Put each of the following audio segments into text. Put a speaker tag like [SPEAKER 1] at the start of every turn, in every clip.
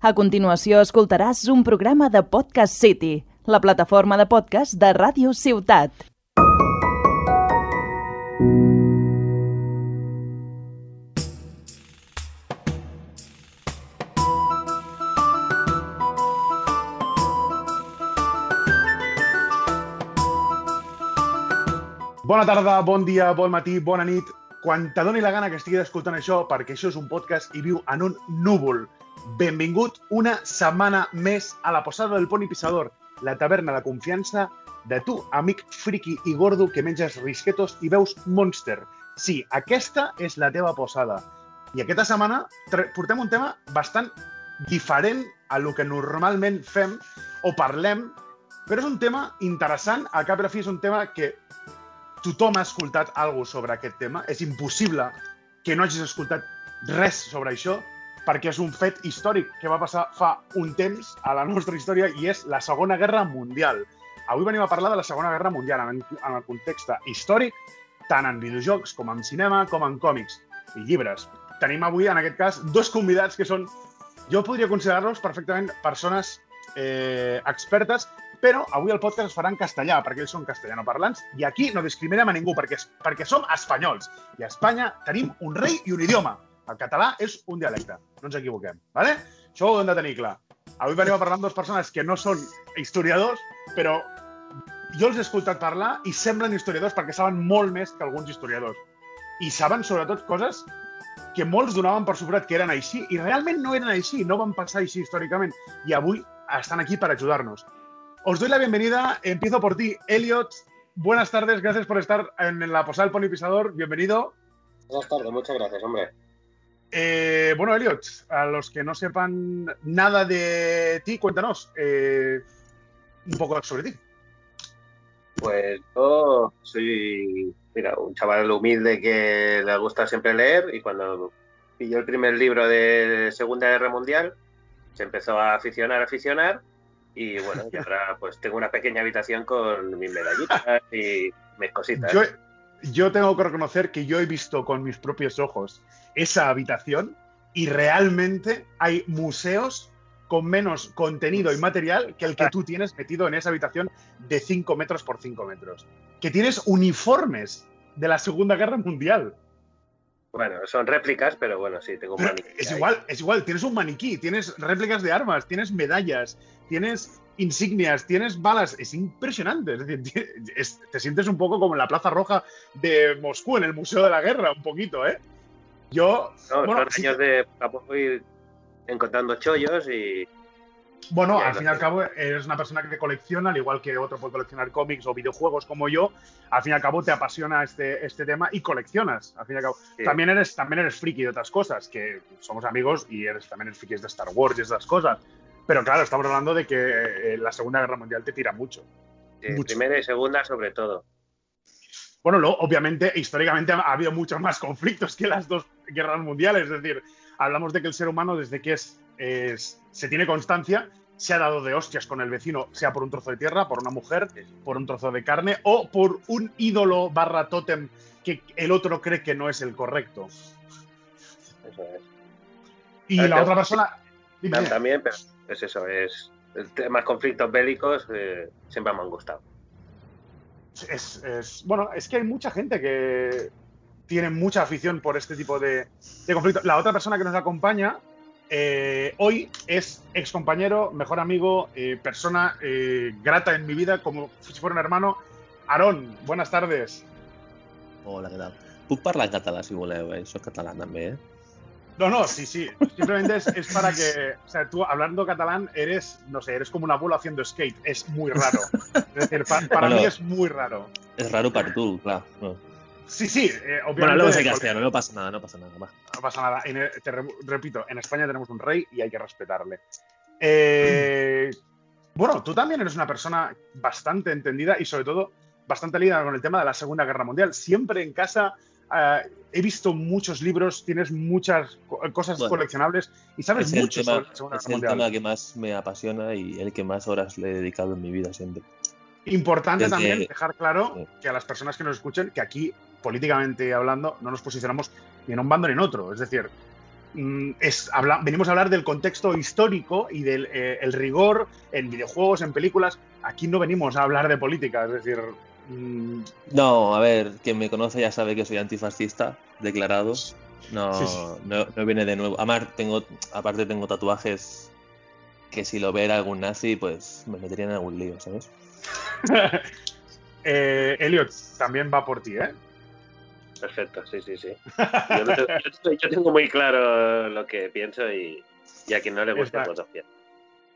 [SPEAKER 1] A continuació escoltaràs un programa de Podcast City, la plataforma de podcast de Ràdio Ciutat.
[SPEAKER 2] Bona tarda, bon dia, bon matí, bona nit. Quan te doni la gana que estiguis escoltant això, perquè això és un podcast i viu en un núvol. Benvingut una setmana més a la posada del Poni Pisador, la taverna de confiança de tu, amic friki i gordo que menges risquetos i veus Monster. Sí, aquesta és la teva posada. I aquesta setmana portem un tema bastant diferent a lo que normalment fem o parlem, però és un tema interessant, al cap i a la fi és un tema que tothom ha escoltat alguna sobre aquest tema. És impossible que no hagis escoltat res sobre això, perquè és un fet històric que va passar fa un temps a la nostra història i és la Segona Guerra Mundial. Avui venim a parlar de la Segona Guerra Mundial en, en el context històric, tant en videojocs com en cinema, com en còmics i llibres. Tenim avui, en aquest cas, dos convidats que són, jo podria considerar-los perfectament persones eh, expertes, però avui el podcast es farà en castellà, perquè ells són castellanoparlants, i aquí no discriminem a ningú, perquè, perquè som espanyols. I a Espanya tenim un rei i un idioma. El català és un dialecte, no ens equivoquem. ¿vale? Això ho hem de tenir clar. Avui venim a parlar amb dues persones que no són historiadors, però jo els he escoltat parlar i semblen historiadors perquè saben molt més que alguns historiadors. I saben, sobretot, coses que molts donaven per suposat que eren així, i realment no eren així, no van passar així històricament. I avui estan aquí per ajudar-nos. Os doy la bienvenida, empiezo por ti. Elliot, buenas tardes, gracias por estar en la posada del Pony Pisador, bienvenido.
[SPEAKER 3] Buenas tardes, muchas gracias, hombre.
[SPEAKER 2] Eh, bueno, Elliot, a los que no sepan nada de ti, cuéntanos eh, un poco sobre ti.
[SPEAKER 3] Pues yo soy, mira, un chaval humilde que le gusta siempre leer y cuando pilló el primer libro de Segunda Guerra Mundial se empezó a aficionar, a aficionar y bueno, y ahora pues tengo una pequeña habitación con mis medallitas y mis cositas.
[SPEAKER 2] Yo, yo tengo que reconocer que yo he visto con mis propios ojos esa habitación y realmente hay museos con menos contenido y material que el que tú tienes metido en esa habitación de 5 metros por 5 metros. Que tienes uniformes de la Segunda Guerra Mundial.
[SPEAKER 3] Bueno, son réplicas, pero bueno, sí, tengo un
[SPEAKER 2] Pero
[SPEAKER 3] maniquí
[SPEAKER 2] es
[SPEAKER 3] ahí.
[SPEAKER 2] igual, es igual, tienes un maniquí, tienes réplicas de armas, tienes medallas, tienes insignias, tienes balas, es impresionante, es decir, es- te sientes un poco como en la Plaza Roja de Moscú, en el Museo de la Guerra, un poquito, ¿eh? Yo,
[SPEAKER 3] No,
[SPEAKER 2] bueno,
[SPEAKER 3] son
[SPEAKER 2] sí
[SPEAKER 3] años
[SPEAKER 2] que-
[SPEAKER 3] de ir encontrando chollos y
[SPEAKER 2] bueno, al fin y al cabo eres una persona que colecciona, al igual que otro puede coleccionar cómics o videojuegos como yo, al fin y al cabo te apasiona este, este tema y coleccionas, al fin y al cabo.
[SPEAKER 3] Sí.
[SPEAKER 2] También eres, también eres friki de otras cosas, que somos amigos y eres también eres friki de Star Wars y esas cosas. Pero claro, estamos hablando de que eh, la Segunda Guerra Mundial te tira mucho.
[SPEAKER 3] Sí,
[SPEAKER 2] Mucho.
[SPEAKER 3] primera y segunda sobre todo.
[SPEAKER 2] Bueno, luego, obviamente, históricamente ha habido muchos más conflictos que las dos guerras mundiales. Es decir, hablamos de que el ser humano, desde que es, es- se tiene constancia, se ha dado de hostias con el vecino, sea por un trozo de tierra, por una mujer, por un trozo de carne o por un ídolo barra tótem que el otro cree que no es el correcto.
[SPEAKER 3] Eso es.
[SPEAKER 2] Y la otra persona... Dime.
[SPEAKER 3] También, pero es eso, es el temas conflictos bélicos eh, siempre me han gustado.
[SPEAKER 2] es, es- bueno, es que hay mucha gente que tiene mucha afición por este tipo de, de conflicto. La otra persona que nos acompaña eh, hoy es ex compañero, mejor amigo, eh, persona eh, grata en mi vida, como si fuera un hermano. Aarón, buenas tardes.
[SPEAKER 4] Hola, què tal? Puc parlar en català, si voleu, eh? Soc català, també, eh?
[SPEAKER 2] No, no, sí, sí. Simplemente es, es para que, o sea, tú hablando catalán eres, no sé, eres como un abuelo haciendo skate. Es muy raro. Es decir, pa- para
[SPEAKER 4] Bueno.
[SPEAKER 2] mí es muy raro.
[SPEAKER 4] És raro per tu, clar. No.
[SPEAKER 2] Sí, sí, eh, obviamente.
[SPEAKER 4] Bueno, hablamos en
[SPEAKER 2] porque-
[SPEAKER 4] castellano, no pasa nada, no pasa nada. Va.
[SPEAKER 2] No pasa nada. En el- te re- repito, en España tenemos un rey y hay que respetarle. Eh, bueno, tú también eres una persona bastante entendida y sobre todo bastante ligada con el tema de la Segunda Guerra Mundial. Siempre en casa eh, he visto muchos libros, tienes muchas co- cosas
[SPEAKER 4] Bueno,
[SPEAKER 2] coleccionables y sabes
[SPEAKER 4] Es el,
[SPEAKER 2] mucho
[SPEAKER 4] tema,
[SPEAKER 2] sobre la Segunda
[SPEAKER 4] es
[SPEAKER 2] Guerra
[SPEAKER 4] el
[SPEAKER 2] Mundial.
[SPEAKER 4] tema que más me apasiona y el que más horas le he dedicado en mi vida siempre.
[SPEAKER 2] Importante
[SPEAKER 4] Desde-
[SPEAKER 2] también dejar claro que a las personas que nos escuchen que aquí, políticamente hablando, no nos posicionamos ni en un bando ni en otro. Es decir, mm, es, habla- venimos a hablar del contexto histórico y del eh, el rigor en videojuegos, en películas. Aquí no venimos a hablar de política, es decir,
[SPEAKER 4] No, a ver, quien me conoce ya sabe que soy antifascista, declarado. No,
[SPEAKER 2] Sí, sí.
[SPEAKER 4] no, no viene de nuevo. Además, tengo, aparte tengo tatuajes que si lo viera algún nazi, pues me metería en algún lío, ¿sabes?
[SPEAKER 2] eh, Elliot, también va por ti, ¿eh?
[SPEAKER 3] Perfecto, sí, sí, sí. Yo, tengo, yo- yo tengo muy claro lo que pienso y, y a quien no le guste, pues opción.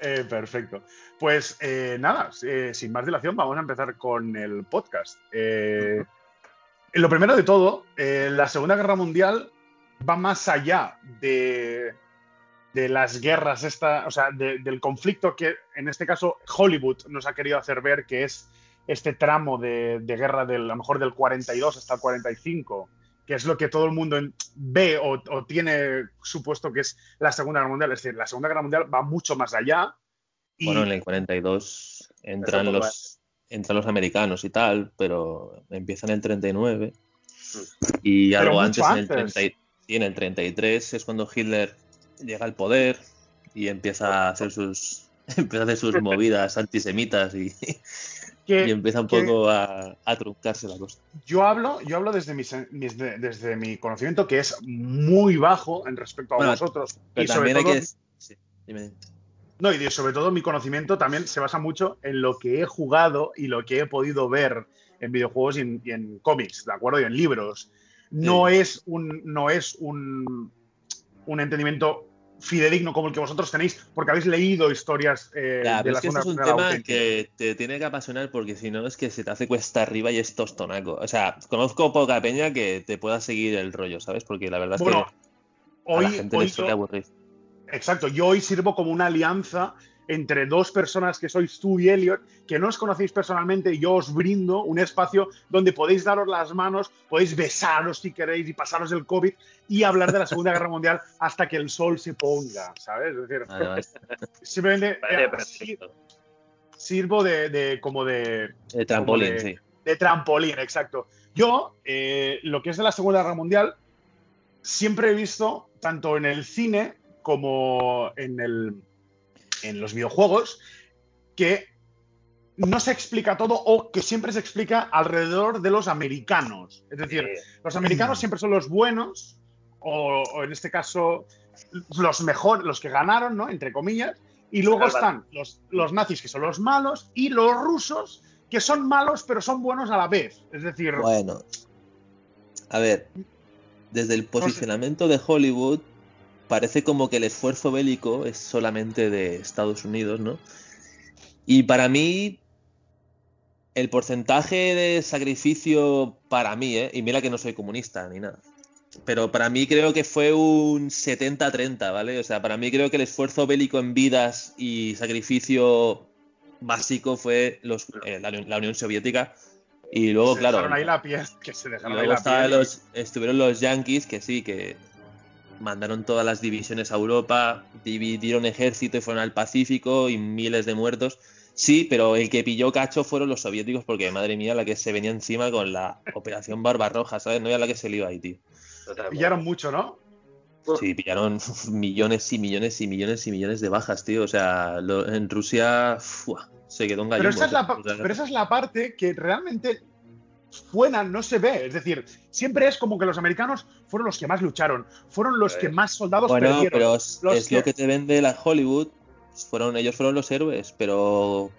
[SPEAKER 2] Eh, perfecto. Pues eh, nada, eh, sin más dilación, vamos a empezar con el podcast. Lo primero de todo, la Segunda Guerra Mundial va más allá de, de las guerras, esta, o sea, de- del conflicto que en este caso Hollywood nos ha querido hacer ver, que es este tramo de, de guerra del, a lo mejor del 42 hasta el 45, que es lo que todo el mundo ve o, o tiene supuesto que es la Segunda Guerra Mundial. Es decir, la Segunda Guerra Mundial va mucho más allá. Y
[SPEAKER 4] Bueno, en el 42 entran los, entran los americanos y tal, pero empieza en el 39
[SPEAKER 3] Mm.
[SPEAKER 4] y
[SPEAKER 2] Pero
[SPEAKER 4] algo antes, en el,
[SPEAKER 2] antes.
[SPEAKER 4] 30 y- sí, en el 33 es cuando Hitler llega al poder y empieza a hacer sus empieza a hacer sus movidas antisemitas y,
[SPEAKER 2] que
[SPEAKER 4] y empieza un poco a, a truncarse la cosa.
[SPEAKER 2] yo hablo, yo hablo desde, mis- mis- de- desde mi conocimiento, que es muy bajo en respecto a
[SPEAKER 4] Bueno,
[SPEAKER 2] vosotros.
[SPEAKER 4] Pero
[SPEAKER 2] y sobre
[SPEAKER 4] hay
[SPEAKER 2] todo,
[SPEAKER 4] que... sí, dime.
[SPEAKER 2] No, y sobre todo mi conocimiento también se basa mucho en lo que he jugado y lo que he podido ver en videojuegos y en, y en cómics, ¿de acuerdo? Y en libros. No es un, no es un, un entendimiento fidedigno como el que vosotros tenéis, porque habéis leído historias eh,
[SPEAKER 4] Ya,
[SPEAKER 2] de la
[SPEAKER 4] es que
[SPEAKER 2] Segunda
[SPEAKER 4] este es un tema
[SPEAKER 2] auténtica.
[SPEAKER 4] que te tiene que apasionar porque si no es que se te hace cuesta arriba y es tostonaco. O sea, conozco poca peña que te pueda seguir el rollo, ¿sabes? Porque la verdad es que a
[SPEAKER 2] hoy,
[SPEAKER 4] la gente
[SPEAKER 2] hoy
[SPEAKER 4] le suele
[SPEAKER 2] so-
[SPEAKER 4] aburrir.
[SPEAKER 2] Exacto, yo hoy sirvo como una alianza entre dos personas que sois tú y Elliot, que no os conocéis personalmente, yo os brindo un espacio donde podéis daros las manos, podéis besaros si queréis y pasaros el COVID y hablar de la Segunda Guerra Mundial hasta que el sol se ponga, ¿sabes? Es decir,
[SPEAKER 4] Vale, vale.
[SPEAKER 2] simplemente
[SPEAKER 3] Vale,
[SPEAKER 2] eh, sirvo de, de- como de,
[SPEAKER 4] El trampolín,
[SPEAKER 2] de-
[SPEAKER 4] sí.
[SPEAKER 2] de trampolín, exacto. Yo, eh, lo que es de la Segunda Guerra Mundial, siempre he visto, tanto en el cine como en, el, en los videojuegos, que no se explica todo o que siempre se explica alrededor de los americanos. Es decir, los americanos siempre son los buenos, o, o en este caso, los mejores, los que ganaron, ¿no? Entre comillas. Y luego están los, los nazis, que son los malos, y los rusos, que son malos, pero son buenos a la vez. Es decir,
[SPEAKER 4] Bueno, a ver, desde el posicionamiento de Hollywood, parece como que el esfuerzo bélico es solamente de Estados Unidos, ¿no? Y para mí, el porcentaje de sacrificio para mí, ¿eh? Y mira que no soy comunista ni nada. Pero para mí creo que fue un 70-30, ¿vale? O sea, para mí creo que el esfuerzo bélico en vidas y sacrificio básico fue los, eh, la, Unión- la Unión Soviética. Y luego,
[SPEAKER 2] se
[SPEAKER 4] claro,
[SPEAKER 2] dejaron ahí la piel, que se dejaron ahí la piel.
[SPEAKER 4] los, estuvieron los Yankees, que sí, que mandaron todas las divisiones a Europa, dividieron ejército y fueron al Pacífico y miles de muertos. Sí, pero el que pilló cacho fueron los soviéticos, porque madre mía, la que se venía encima con la Operación Barbarroja, ¿sabes? No era la que se le iba ahí, tío.
[SPEAKER 2] Pillaron mucho, ¿no?
[SPEAKER 4] Sí, pillaron millones y millones y millones y millones de bajas, tío. O sea, lo- en Rusia se quedó un
[SPEAKER 2] Pero
[SPEAKER 4] gallumbo.
[SPEAKER 2] esa, es la,
[SPEAKER 4] o sea,
[SPEAKER 2] pa- pero esa es la parte que realmente fuera no se ve. Es decir, siempre es como que los americanos fueron los que más lucharon, fueron los
[SPEAKER 3] Eh.
[SPEAKER 2] que más soldados
[SPEAKER 4] Bueno,
[SPEAKER 2] perdieron.
[SPEAKER 4] pero es,
[SPEAKER 2] Los
[SPEAKER 4] es lo que te vende la Hollywood. Fueron, ellos fueron los héroes, pero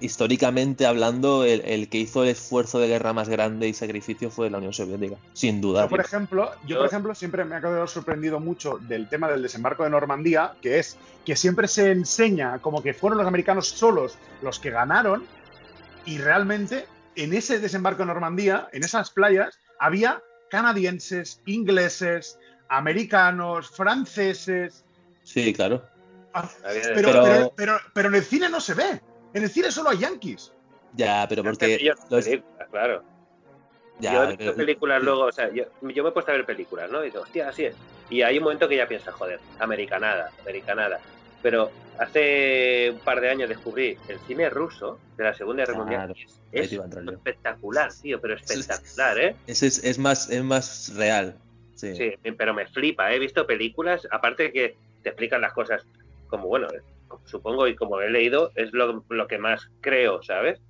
[SPEAKER 4] históricamente hablando, el, el que hizo el esfuerzo de guerra más grande y sacrificio fue la Unión Soviética, sin duda.
[SPEAKER 2] Yo, por ejemplo, yo, por ejemplo, siempre me ha quedado sorprendido mucho del tema del desembarco de Normandía, que es que siempre se enseña como que fueron los americanos solos los que ganaron, y realmente en ese desembarco de Normandía, en esas playas, había canadienses, ingleses, americanos, franceses.
[SPEAKER 4] Sí, claro.
[SPEAKER 2] ah, Pero,
[SPEAKER 4] Pero-
[SPEAKER 2] pero, pero, pero en el cine no se ve. En el cine solo hay yankees.
[SPEAKER 4] Ya, pero porque
[SPEAKER 3] Yo-
[SPEAKER 4] los-
[SPEAKER 3] películas, claro.
[SPEAKER 4] ya,
[SPEAKER 3] yo he visto películas luego, o sea, yo, yo me he puesto a ver películas, ¿no? Y digo, hostia, así es. Y hay un momento que ya piensa, joder, americanada, americanada. Pero hace un par de años descubrí el cine ruso de la Segunda Guerra
[SPEAKER 4] Claro,
[SPEAKER 3] Mundial. es- Es, espectacular, tío, pero espectacular, ¿eh?
[SPEAKER 4] Ese es, es más, es más real. Sí.
[SPEAKER 3] Sí, pero me flipa. He visto películas, aparte que te explican las cosas como, bueno, supongo y como he leído, es lo, lo que más creo, ¿sabes?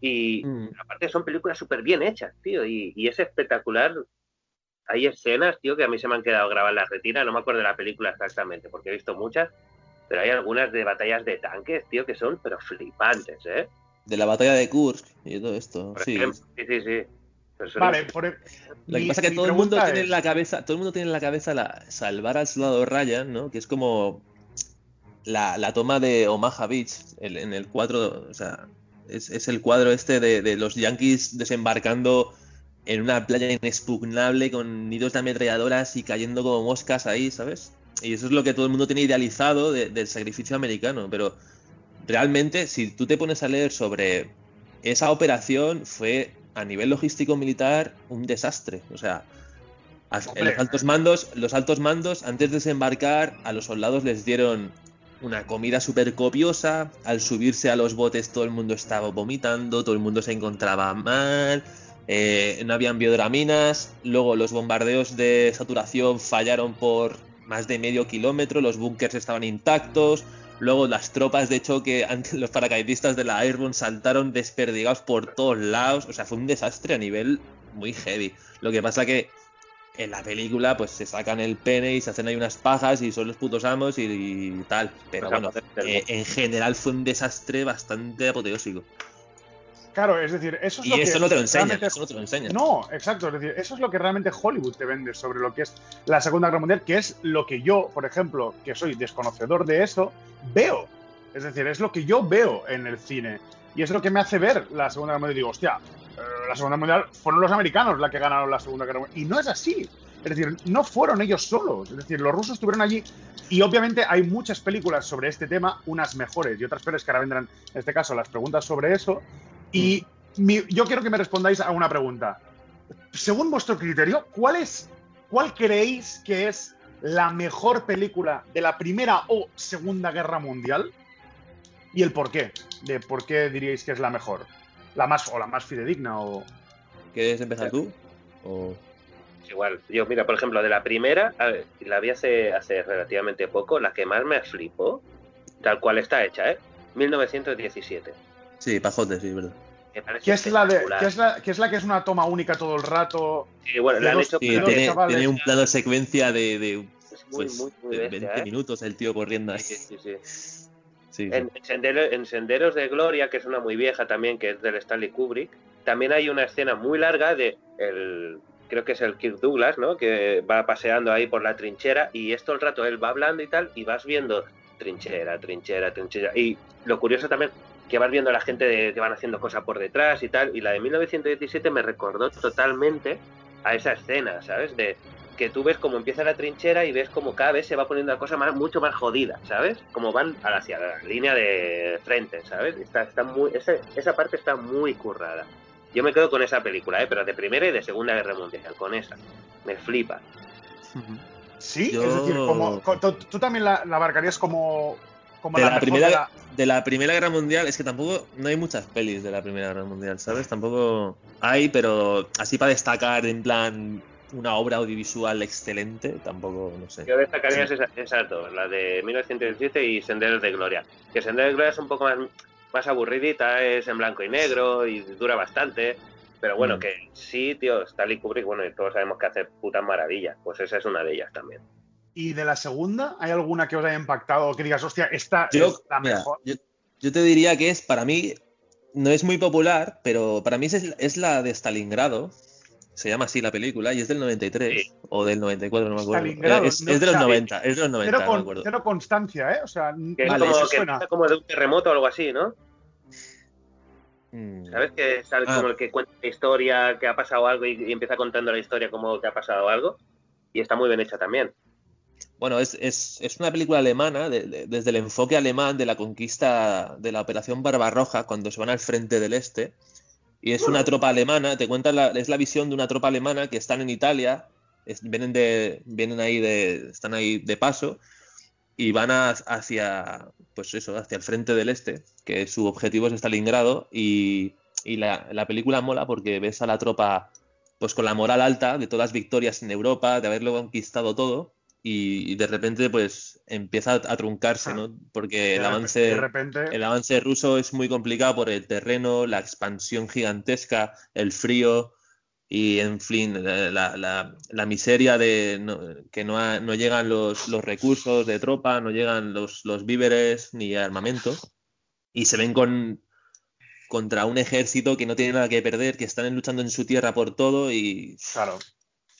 [SPEAKER 3] Y
[SPEAKER 4] Mm.
[SPEAKER 3] aparte son películas súper bien hechas, tío, y, y es espectacular. Hay escenas, tío, que a mí se me han quedado grabadas en la retina, no me acuerdo de la película exactamente, porque he visto muchas, pero hay algunas de batallas de tanques, tío, que son, pero flipantes, ¿eh?
[SPEAKER 4] De la batalla de Kursk y todo esto.
[SPEAKER 3] Por
[SPEAKER 4] Sí.
[SPEAKER 3] ejemplo, sí, sí,
[SPEAKER 2] Vale, por, e-
[SPEAKER 4] Lo que
[SPEAKER 2] mi-
[SPEAKER 4] pasa es que todo el mundo tiene en la cabeza, todo el mundo tiene en la cabeza la salvar al soldado Ryan, ¿no? Que es como la, la toma de Omaha Beach el- en el cuadro, o sea, es, es el cuadro este de, de los yankees desembarcando en una playa inexpugnable con nidos de ametralladoras y cayendo como moscas ahí, ¿sabes? Y eso es lo que todo el mundo tiene idealizado de- del sacrificio americano, pero realmente si tú te pones a leer sobre esa operación fue a nivel logístico militar un desastre, o sea,
[SPEAKER 2] Hombre.
[SPEAKER 4] los altos mandos, los altos mandos antes de desembarcar a los soldados les dieron una comida súper copiosa, al subirse a los botes todo el mundo estaba vomitando, todo el mundo se encontraba mal, eh, no habían biodraminas, luego los bombardeos de saturación fallaron por más de medio kilómetro, los búnkers estaban intactos, luego las tropas de choque, los paracaidistas de la Airborne saltaron desperdigados por todos lados, o sea, fue un desastre a nivel muy heavy. Lo que pasa que en la película pues se sacan el pene y se hacen ahí unas pajas y son los putos amos y, y tal, pero bueno, eh, en general fue un desastre bastante apoteósico.
[SPEAKER 2] Claro, es decir, eso es
[SPEAKER 4] Y
[SPEAKER 2] lo que
[SPEAKER 4] eso no te lo enseñan,
[SPEAKER 2] realmente-
[SPEAKER 4] eso no te lo enseñan.
[SPEAKER 2] No, exacto. Es decir, eso es lo que realmente Hollywood te vende sobre lo que es la Segunda Guerra Mundial, que es lo que yo, por ejemplo, que soy desconocedor de eso, veo. Es decir, es lo que yo veo en el cine. Y es lo que me hace ver la Segunda Guerra Mundial. Y digo, hostia, eh, la Segunda Guerra Mundial fueron los americanos la que ganaron la Segunda Guerra Mundial. Y no es así. Es decir, no fueron ellos solos. Es decir, los rusos estuvieron allí. Y obviamente hay muchas películas sobre este tema, unas mejores y otras peores, que ahora vendrán, en este caso, las preguntas sobre eso. Y mi- yo quiero que me respondáis a una pregunta. Según vuestro criterio, ¿cuál es, cuál creéis que es la mejor película de la Primera o Segunda Guerra Mundial? Y el por qué. De por qué diríais que es la mejor. La más, o la más fidedigna, o.
[SPEAKER 4] ¿Quieres empezar tú? O...
[SPEAKER 3] Igual, yo, mira, por ejemplo, de la primera, a ver, la vi hace, hace relativamente poco, la que más me flipó, tal cual está hecha, ¿eh? 1917.
[SPEAKER 4] Sí, pajote, sí, es verdad.
[SPEAKER 2] ¿Qué es, la de. ¿qué, es la, qué es la que es una toma única todo el rato?
[SPEAKER 3] Sí, bueno,
[SPEAKER 2] de
[SPEAKER 3] la han hecho
[SPEAKER 4] Sí,
[SPEAKER 2] que,
[SPEAKER 4] tiene, tiene un plano secuencia de, de,
[SPEAKER 3] es muy,
[SPEAKER 4] pues,
[SPEAKER 3] muy, muy
[SPEAKER 4] de
[SPEAKER 3] bestia,
[SPEAKER 4] 20
[SPEAKER 3] ¿eh?
[SPEAKER 4] minutos el tío corriendo ahí.
[SPEAKER 3] Sí,
[SPEAKER 4] Sí,
[SPEAKER 3] sí, sí.
[SPEAKER 4] sí.
[SPEAKER 3] En, Sendero- en Senderos de Gloria, que es una muy vieja también, que es del Stanley Kubrick, también hay una escena muy larga de el creo que es el Kirk Douglas, ¿no? Que va paseando ahí por la trinchera y esto el rato él va hablando y tal y vas viendo trinchera, trinchera, trinchera y lo curioso también que vas viendo a la gente de- que van haciendo cosas por detrás y tal y la de 1917 me recordó totalmente a esa escena, ¿sabes? De que tú ves cómo empieza la trinchera y ves cómo cada vez se va poniendo la cosa más, mucho más jodida, ¿sabes? Como van hacia la línea de frente, ¿sabes? Está, está muy, esa, esa parte está muy currada. Yo me quedo con esa película, ¿eh? Pero de Primera y de Segunda Guerra Mundial, con esa. Me flipa.
[SPEAKER 2] Sí,
[SPEAKER 4] Yo-
[SPEAKER 2] es decir, como, co- tú, tú también la, la abarcarías como, como
[SPEAKER 4] De la, primera,
[SPEAKER 2] de la-
[SPEAKER 4] de la Primera Guerra Mundial, es que tampoco, no hay muchas pelis de la Primera Guerra Mundial, ¿sabes? Tampoco hay, pero así para destacar en plan una obra audiovisual excelente, tampoco, no sé.
[SPEAKER 3] Yo destacaría
[SPEAKER 4] Sí.
[SPEAKER 3] esas, esas dos, la de 1917 y Senderos de Gloria. Que Senderos de Gloria es un poco más, más aburridita, es en blanco y negro y dura bastante. Pero bueno,
[SPEAKER 4] Mm.
[SPEAKER 3] que sí, tío, Stanley Kubrick, bueno, y todos sabemos que hace putas maravillas. Pues esa es una de ellas también.
[SPEAKER 2] ¿Y de la segunda? ¿Hay alguna que os haya impactado o que digas, hostia, esta
[SPEAKER 4] Yo,
[SPEAKER 2] es la
[SPEAKER 4] mira,
[SPEAKER 2] mejor?
[SPEAKER 4] yo, yo te diría que es, para mí, no es muy popular, pero para mí es, es la de Stalingrado. Se llama así la película y es del 93
[SPEAKER 3] Sí.
[SPEAKER 4] o del 94, no me acuerdo.
[SPEAKER 2] Stalingrado,
[SPEAKER 4] Es,
[SPEAKER 2] no,
[SPEAKER 4] es de los
[SPEAKER 2] o sea,
[SPEAKER 4] 90, es de los 90,
[SPEAKER 2] Cero,
[SPEAKER 4] no me
[SPEAKER 2] con-
[SPEAKER 4] acuerdo.
[SPEAKER 2] cero constancia, ¿eh? O sea,
[SPEAKER 3] Que es
[SPEAKER 4] Vale,
[SPEAKER 3] como,
[SPEAKER 2] eso
[SPEAKER 3] que
[SPEAKER 2] suena.
[SPEAKER 3] empieza como de un terremoto o algo así, ¿no?
[SPEAKER 4] Mm.
[SPEAKER 3] ¿Sabes? Que sale
[SPEAKER 4] Ah.
[SPEAKER 3] como el que cuenta la historia, que ha pasado algo y, y empieza contando la historia como que ha pasado algo. Y está muy bien hecha también.
[SPEAKER 4] Bueno, es, es, es una película alemana, de- de- desde el enfoque alemán de la conquista de la Operación Barbarroja, cuando se van al frente del este. Y es una tropa alemana, te cuenta la, es la visión de una tropa alemana que están en Italia, es- vienen, de, vienen ahí de, están ahí de paso y van a- hacia, pues eso, hacia el frente del este, que su objetivo es Stalingrado. Y, y la, la película mola porque ves a la tropa pues con la moral alta de todas las victorias en Europa, de haberlo conquistado todo, y, y de repente pues empieza a, truncarse, ¿no? Porque el avance,
[SPEAKER 2] repente,
[SPEAKER 4] el avance ruso es muy complicado por el terreno, la expansión gigantesca, el frío y, en fin, la, la- la- la miseria de no- que no, ha- no llegan los, los recursos de tropa, no llegan los, los víveres ni armamento y se ven con contra un ejército que no tiene nada que perder, que están luchando en su tierra por todo y,
[SPEAKER 2] claro.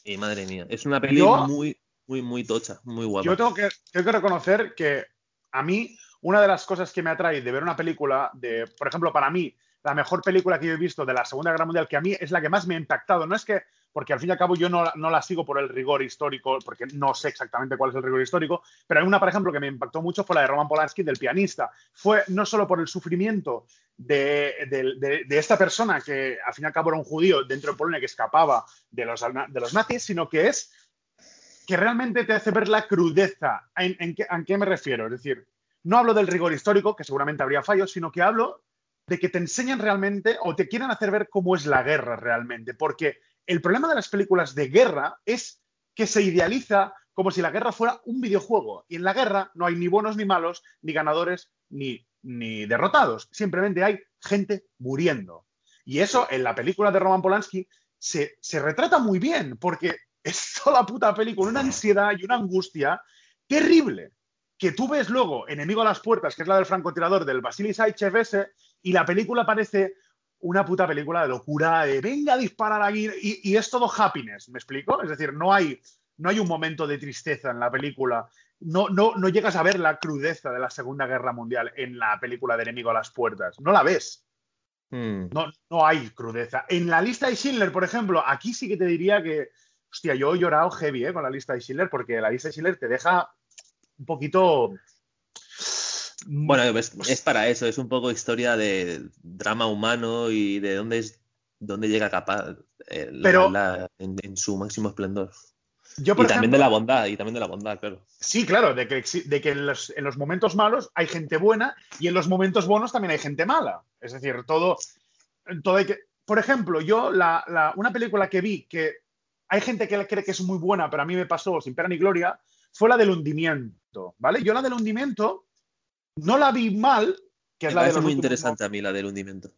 [SPEAKER 4] y madre mía, es una peli
[SPEAKER 2] Yo-
[SPEAKER 4] muy, muy, muy tocha, muy guapa.
[SPEAKER 2] Yo tengo que, tengo que reconocer que a mí, una de las cosas que me atrae de ver una película, de, por ejemplo, para mí, la mejor película que yo he visto de la Segunda Guerra Mundial, que a mí es la que más me ha impactado, no es que, porque al fin y al cabo yo no, no la sigo por el rigor histórico, porque no sé exactamente cuál es el rigor histórico, pero hay una, por ejemplo, que me impactó mucho, fue la de Roman Polanski, del pianista. Fue no solo por el sufrimiento de, de- de- de esta persona, que al fin y al cabo era un judío dentro de Polonia que escapaba de los, de los nazis, sino que es que realmente te hace ver la crudeza. ¿En, qué, ¿En qué me refiero? Es decir, no hablo del rigor histórico, que seguramente habría fallos, sino que hablo de que te enseñan realmente o te quieren hacer ver cómo es la guerra realmente. Porque el problema de las películas de guerra es que se idealiza como si la guerra fuera un videojuego. Y en la guerra no hay ni buenos ni malos, ni ganadores ni, ni derrotados. Simplemente hay gente muriendo. Y eso en la película de Roman Polanski se, se retrata muy bien, porque es toda la puta película, una ansiedad y una angustia terrible. Que tú ves luego Enemigo a las puertas, que es la del francotirador del Vasily Saichev ese, y la película parece una puta película de locura, de venga a disparar aquí, y, y es todo happiness, ¿me explico? Es decir, no hay, no hay un momento de tristeza en la película. No, no, no llegas a ver la crudeza de la Segunda Guerra Mundial en la película de Enemigo a las puertas. No la ves.
[SPEAKER 4] Hmm.
[SPEAKER 2] No, no hay crudeza. En la lista de Schindler, por ejemplo, aquí sí que te diría que, hostia, yo he llorado heavy ¿eh? con la lista de Schindler porque la lista de Schindler te deja un poquito...
[SPEAKER 4] Bueno, es, es para eso, es un poco historia de drama humano y de dónde es dónde llega capaz eh, la
[SPEAKER 2] Pero-
[SPEAKER 4] maldad en, en su máximo esplendor.
[SPEAKER 2] yo,
[SPEAKER 4] Y también de la bondad, y también de la bondad, claro.
[SPEAKER 2] Sí, claro, de que, de que en, los, en los momentos malos hay gente buena y en los momentos buenos también hay gente mala. Es decir, todo, todo hay que... Por ejemplo, yo la, la- una película que vi que hay gente que cree que es muy buena, pero a mí me pasó sin pena ni gloria, fue la del hundimiento, ¿vale? Yo la del hundimiento no la vi mal, que
[SPEAKER 4] Me
[SPEAKER 2] es la de
[SPEAKER 4] parece
[SPEAKER 2] los
[SPEAKER 4] muy interesante a mí la del hundimiento.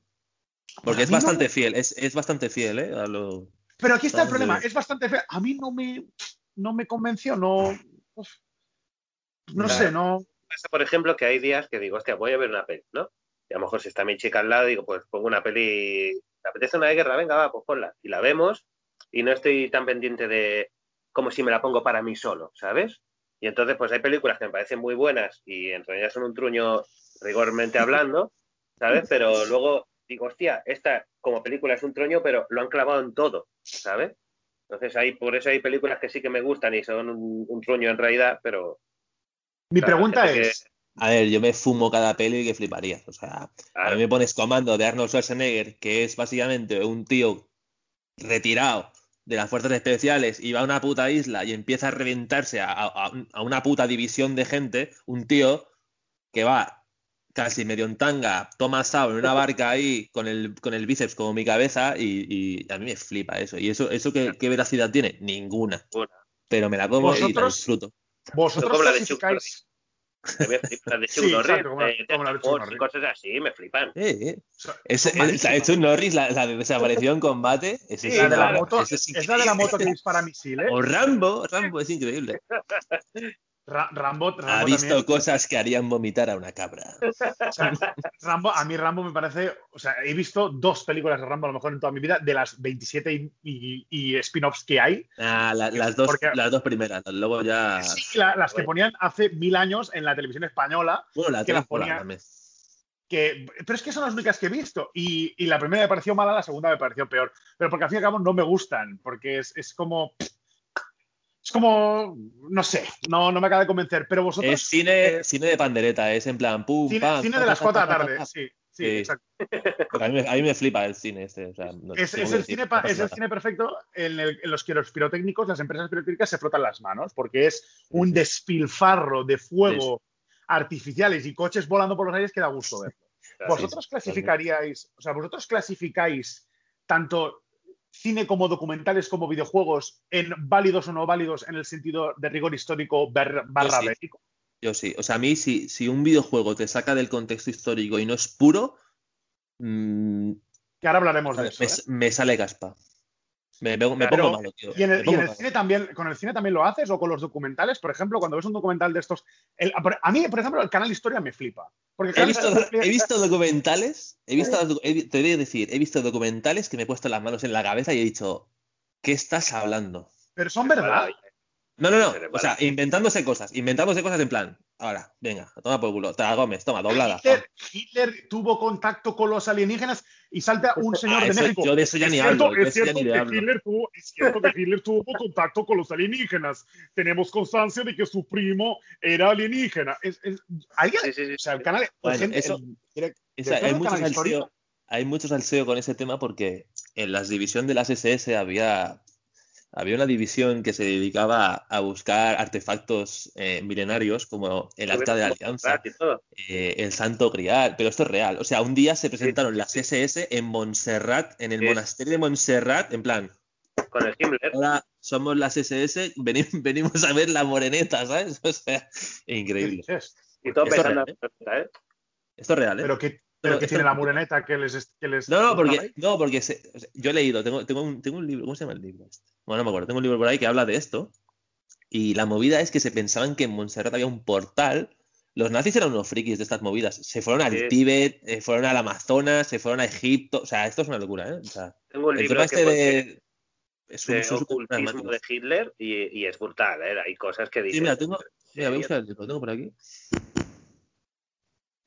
[SPEAKER 4] Porque es
[SPEAKER 2] mí no
[SPEAKER 4] bastante
[SPEAKER 2] me-
[SPEAKER 4] fiel, es, es bastante fiel, ¿eh? A lo...
[SPEAKER 2] Pero aquí está el
[SPEAKER 4] Bastante
[SPEAKER 2] problema, es bastante fea. A mí no me, no me convenció, no... uf. No
[SPEAKER 3] Claro.
[SPEAKER 2] sé, no...
[SPEAKER 3] pasa, por ejemplo, que hay días que digo, hostia, voy a ver una peli, ¿no? Y a lo mejor si está mi chica al lado, digo, pues pongo una peli, ¿te apetece una de guerra? Venga, va, pues ponla. Y la vemos y no estoy tan pendiente de como si me la pongo para mí solo, ¿sabes? Y entonces, pues hay películas que me parecen muy buenas y en realidad son un truño rigormente hablando, ¿sabes? Pero luego digo, hostia, esta como película es un truño, pero lo han clavado en todo, ¿sabes? Entonces, hay, por eso hay películas que sí que me gustan y son un, un truño en realidad, pero
[SPEAKER 2] Mi
[SPEAKER 3] Claro,
[SPEAKER 2] pregunta
[SPEAKER 3] que-
[SPEAKER 2] es...
[SPEAKER 4] A ver, yo me fumo cada peli que fliparías. O sea, a mí me pones comando de Arnold Schwarzenegger, que es básicamente un tío retirado de las fuerzas especiales y va a una puta isla y empieza a reventarse a, a- a una puta división de gente, un tío que va casi medio en tanga, toma asado en una barca ahí con el, con el bíceps como mi cabeza y, y a mí me flipa eso. ¿Y eso, eso qué, qué veracidad tiene? Ninguna. Pero me la como y la disfruto.
[SPEAKER 2] Vosotros clasificáis...
[SPEAKER 3] Me flipan de Chuck
[SPEAKER 2] Sí,
[SPEAKER 3] Norris,
[SPEAKER 2] exacto, como la-
[SPEAKER 3] de- de
[SPEAKER 2] como la de Chuck
[SPEAKER 3] Wars
[SPEAKER 2] Norris.
[SPEAKER 3] y cosas así, me flipan.
[SPEAKER 4] Eh, eh. Es, es- Norris, la, la de desapareció en combate. Es
[SPEAKER 2] Sí, la de la
[SPEAKER 3] claro,
[SPEAKER 2] moto,
[SPEAKER 4] eso es
[SPEAKER 2] es la de la moto que dispara misiles.
[SPEAKER 4] O Rambo, Rambo es increíble.
[SPEAKER 2] Ra- Rambo, Rambo
[SPEAKER 4] Ha visto
[SPEAKER 2] también.
[SPEAKER 4] cosas que harían vomitar a una cabra.
[SPEAKER 2] O sea, Rambo, a mí Rambo me parece, o sea, he visto dos películas de Rambo a lo mejor en toda mi vida, de las 27 y, y- y spin-offs que hay.
[SPEAKER 4] Ah, la- las, dos,
[SPEAKER 2] Porque-
[SPEAKER 4] las dos primeras, luego ya.
[SPEAKER 2] Sí, la- las que ponían hace mil años en la televisión española,
[SPEAKER 4] Bueno, la
[SPEAKER 2] que las pero es que son las únicas que he visto. Y, y la primera me pareció mala, la segunda me pareció peor. Pero porque al fin y al cabo no me gustan, porque es, es como... Es como, no sé, no, no me acaba de convencer. Pero vosotros...
[SPEAKER 4] Es cine,
[SPEAKER 2] eh,
[SPEAKER 4] cine de pandereta, es en plan pum,
[SPEAKER 2] cine,
[SPEAKER 4] pam,
[SPEAKER 2] cine de las
[SPEAKER 4] pa,
[SPEAKER 2] 4 de la tarde, sí, sí,
[SPEAKER 4] Sí.
[SPEAKER 2] exacto.
[SPEAKER 4] A mí, me- a mí me flipa el cine este. o sea, no-
[SPEAKER 2] Es, el
[SPEAKER 4] decir,
[SPEAKER 2] cine, pa- es el cine perfecto en, el- en los que los pirotécnicos, las empresas pirotécnicas se frotan las manos, porque es un despilfarro de fuego artificiales y coches volando por los aires que da gusto ver.
[SPEAKER 3] Claro.
[SPEAKER 2] ¿Vosotros clasificaríais, o sea, vosotros clasificáis tanto cine como documentales como videojuegos en válidos o no válidos en el sentido de rigor histórico bar- barra
[SPEAKER 4] sí.
[SPEAKER 2] bélico?
[SPEAKER 4] Yo sí. O sea, a mí, si, si un videojuego te saca del contexto histórico y no es puro, mm,
[SPEAKER 2] Que ahora hablaremos de
[SPEAKER 4] me,
[SPEAKER 2] eso. ¿eh?
[SPEAKER 4] me sale caspa. Me, me- me
[SPEAKER 2] Pero-
[SPEAKER 4] pongo malo, tío.
[SPEAKER 2] ¿Y en el, y
[SPEAKER 4] pongo
[SPEAKER 2] en el
[SPEAKER 4] malo.
[SPEAKER 2] cine también, con el cine también lo haces o con los documentales? Por ejemplo, cuando ves un documental de estos. el- a mí, por ejemplo, el canal Historia me flipa. Porque
[SPEAKER 4] He visto,
[SPEAKER 2] Historia-
[SPEAKER 4] he visto documentales, he visto, he te voy a decir, he visto documentales que me he puesto las manos en la cabeza y he dicho, ¿qué estás hablando?
[SPEAKER 2] Pero son verdad.
[SPEAKER 4] No, no, no, o sea, inventándose cosas, inventándose cosas en plan, ahora, venga, toma por culo, Tara Gómez, toma, doblada.
[SPEAKER 2] Hitler, Hitler tuvo contacto con los alienígenas y salta un señor
[SPEAKER 4] Ah,
[SPEAKER 2] de
[SPEAKER 4] eso-
[SPEAKER 2] México.
[SPEAKER 4] yo de eso ya
[SPEAKER 2] Es
[SPEAKER 4] ni
[SPEAKER 2] cierto-
[SPEAKER 4] hablo,
[SPEAKER 2] es cierto que
[SPEAKER 4] hablo.
[SPEAKER 2] Hitler tuvo- es cierto que Hitler tuvo contacto con los alienígenas. Tenemos constancia de que su primo era alienígena. Es, es- ¿alguien?
[SPEAKER 3] Sí, sí, sí.
[SPEAKER 2] O sea, el canal.
[SPEAKER 4] Bueno,
[SPEAKER 2] gente-
[SPEAKER 4] eso-
[SPEAKER 2] el direct-
[SPEAKER 4] Esa-
[SPEAKER 2] ¿Director
[SPEAKER 4] hay,
[SPEAKER 2] del
[SPEAKER 4] mucho
[SPEAKER 2] canal Historia?
[SPEAKER 4] salseo, hay mucho salseo con ese tema porque en las divisiones de las SS había, había una división que se dedicaba a buscar artefactos eh, milenarios como el Arca de la Alianza, eh, el Santo Grial, pero esto es real. O sea, un día se presentaron las SS en Montserrat, en el
[SPEAKER 3] Sí.
[SPEAKER 4] monasterio de Montserrat, en plan,
[SPEAKER 3] Con el Himmler.
[SPEAKER 4] ahora somos las SS, veni- venimos a ver la moreneta, ¿sabes? O sea,
[SPEAKER 2] ¿Qué
[SPEAKER 4] increíble.
[SPEAKER 3] Y todo
[SPEAKER 4] Esto es
[SPEAKER 3] pesando.
[SPEAKER 4] real,
[SPEAKER 3] ¿eh?
[SPEAKER 4] Esto es real, ¿eh?
[SPEAKER 2] Pero que,
[SPEAKER 4] Pero
[SPEAKER 2] que tiene la mureneta que les. Que les
[SPEAKER 4] No, no, porque, no, porque se- o sea, yo he leído, tengo, tengo, un, tengo un libro, ¿cómo se llama el libro? este? Bueno, no me acuerdo, tengo un libro por ahí que habla de esto. Y la movida es que se pensaban que en Montserrat había un portal. Los nazis eran unos frikis de estas movidas. Se fueron al
[SPEAKER 3] Sí.
[SPEAKER 4] Tíbet, eh, fueron al Amazonas, se fueron a Egipto. O sea, esto es una locura, ¿eh? O sea,
[SPEAKER 3] Tengo un
[SPEAKER 4] el
[SPEAKER 3] libro
[SPEAKER 4] este de. Es un,
[SPEAKER 3] de
[SPEAKER 4] son súper
[SPEAKER 3] ocultismo de Hitler y, y es brutal, ¿eh? Hay cosas que dicen.
[SPEAKER 4] Sí, mira, tengo. Mira, voy a buscar el libro, lo tengo por aquí.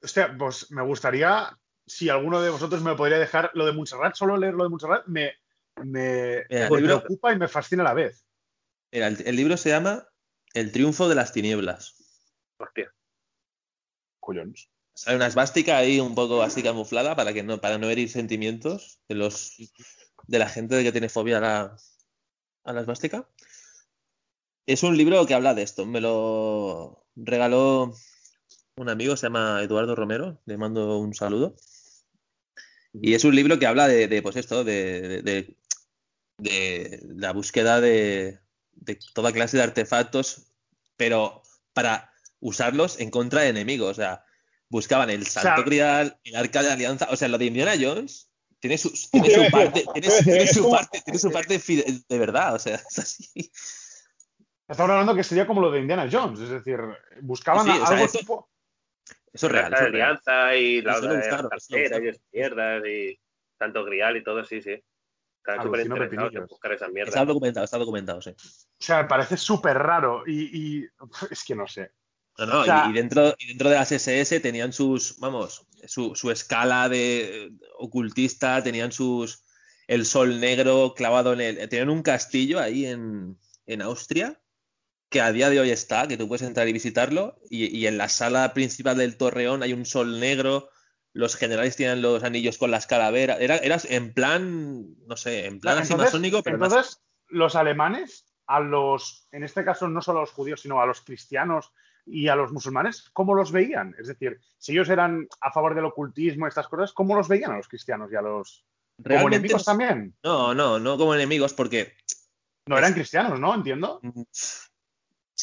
[SPEAKER 2] Hostia, pues me gustaría, si alguno de vosotros me podría dejar, lo de Montserrat, solo leer lo de Montserrat, me, me,
[SPEAKER 4] Mira,
[SPEAKER 2] me
[SPEAKER 4] libro-
[SPEAKER 2] preocupa y me fascina a la vez.
[SPEAKER 4] Mira, el, el libro se llama El triunfo de las tinieblas.
[SPEAKER 3] Hostia.
[SPEAKER 2] Collones.
[SPEAKER 4] Sale una esvástica ahí un poco así camuflada para que no, para no herir sentimientos de los de la gente que tiene fobia a la, a la esvástica. Es un libro que habla de esto. Me lo regaló un amigo, se llama Eduardo Romero, le mando un saludo. Y es un libro que habla de, de, pues esto, de, de- de- de la búsqueda de, de toda clase de artefactos, pero para usarlos en contra de enemigos. O sea, buscaban el Santo
[SPEAKER 2] sea-
[SPEAKER 4] Grial, el Arca de Alianza. O sea, lo de Indiana Jones tiene su, tiene su parte, tiene, su- tiene su parte, tiene su parte fide- de verdad. O sea, es así.
[SPEAKER 2] Estamos hablando que sería como lo de Indiana Jones, es decir, buscaban
[SPEAKER 4] Sí, sí, o sea,
[SPEAKER 2] algo
[SPEAKER 4] esto-
[SPEAKER 2] tipo.
[SPEAKER 4] Eso es real.
[SPEAKER 3] La
[SPEAKER 4] eso es real.
[SPEAKER 3] alianza y la otra de y mierdas y tanto grial y todo, sí, sí. Súper en
[SPEAKER 2] pepinillos.
[SPEAKER 3] buscar esas
[SPEAKER 4] Está documentado, está documentado, sí.
[SPEAKER 2] O sea, me parece súper raro y, y- es que no sé.
[SPEAKER 4] No, no,
[SPEAKER 2] O sea-
[SPEAKER 4] y, y dentro, y dentro de las SS tenían sus, vamos, su, su escala de eh, ocultista, tenían sus, el sol negro clavado en el, tenían un castillo ahí en, en Austria, que a día de hoy está, que tú puedes entrar y visitarlo, y, y en la sala principal del torreón hay un sol negro, los generales tienen los anillos con las calaveras, era, era en plan, no sé, en plan así
[SPEAKER 2] Entonces-
[SPEAKER 4] masónico, pero más-
[SPEAKER 2] entonces, los alemanes, a los, en este caso no solo a los judíos, sino a los cristianos y a los musulmanes, ¿cómo los veían? Es decir, si ellos eran a favor del ocultismo y estas cosas, ¿cómo los veían a los cristianos y a los como
[SPEAKER 4] realmente
[SPEAKER 2] enemigos
[SPEAKER 4] no-
[SPEAKER 2] también?
[SPEAKER 4] no, no, no como enemigos, porque
[SPEAKER 2] No eran cristianos, ¿no? Entiendo.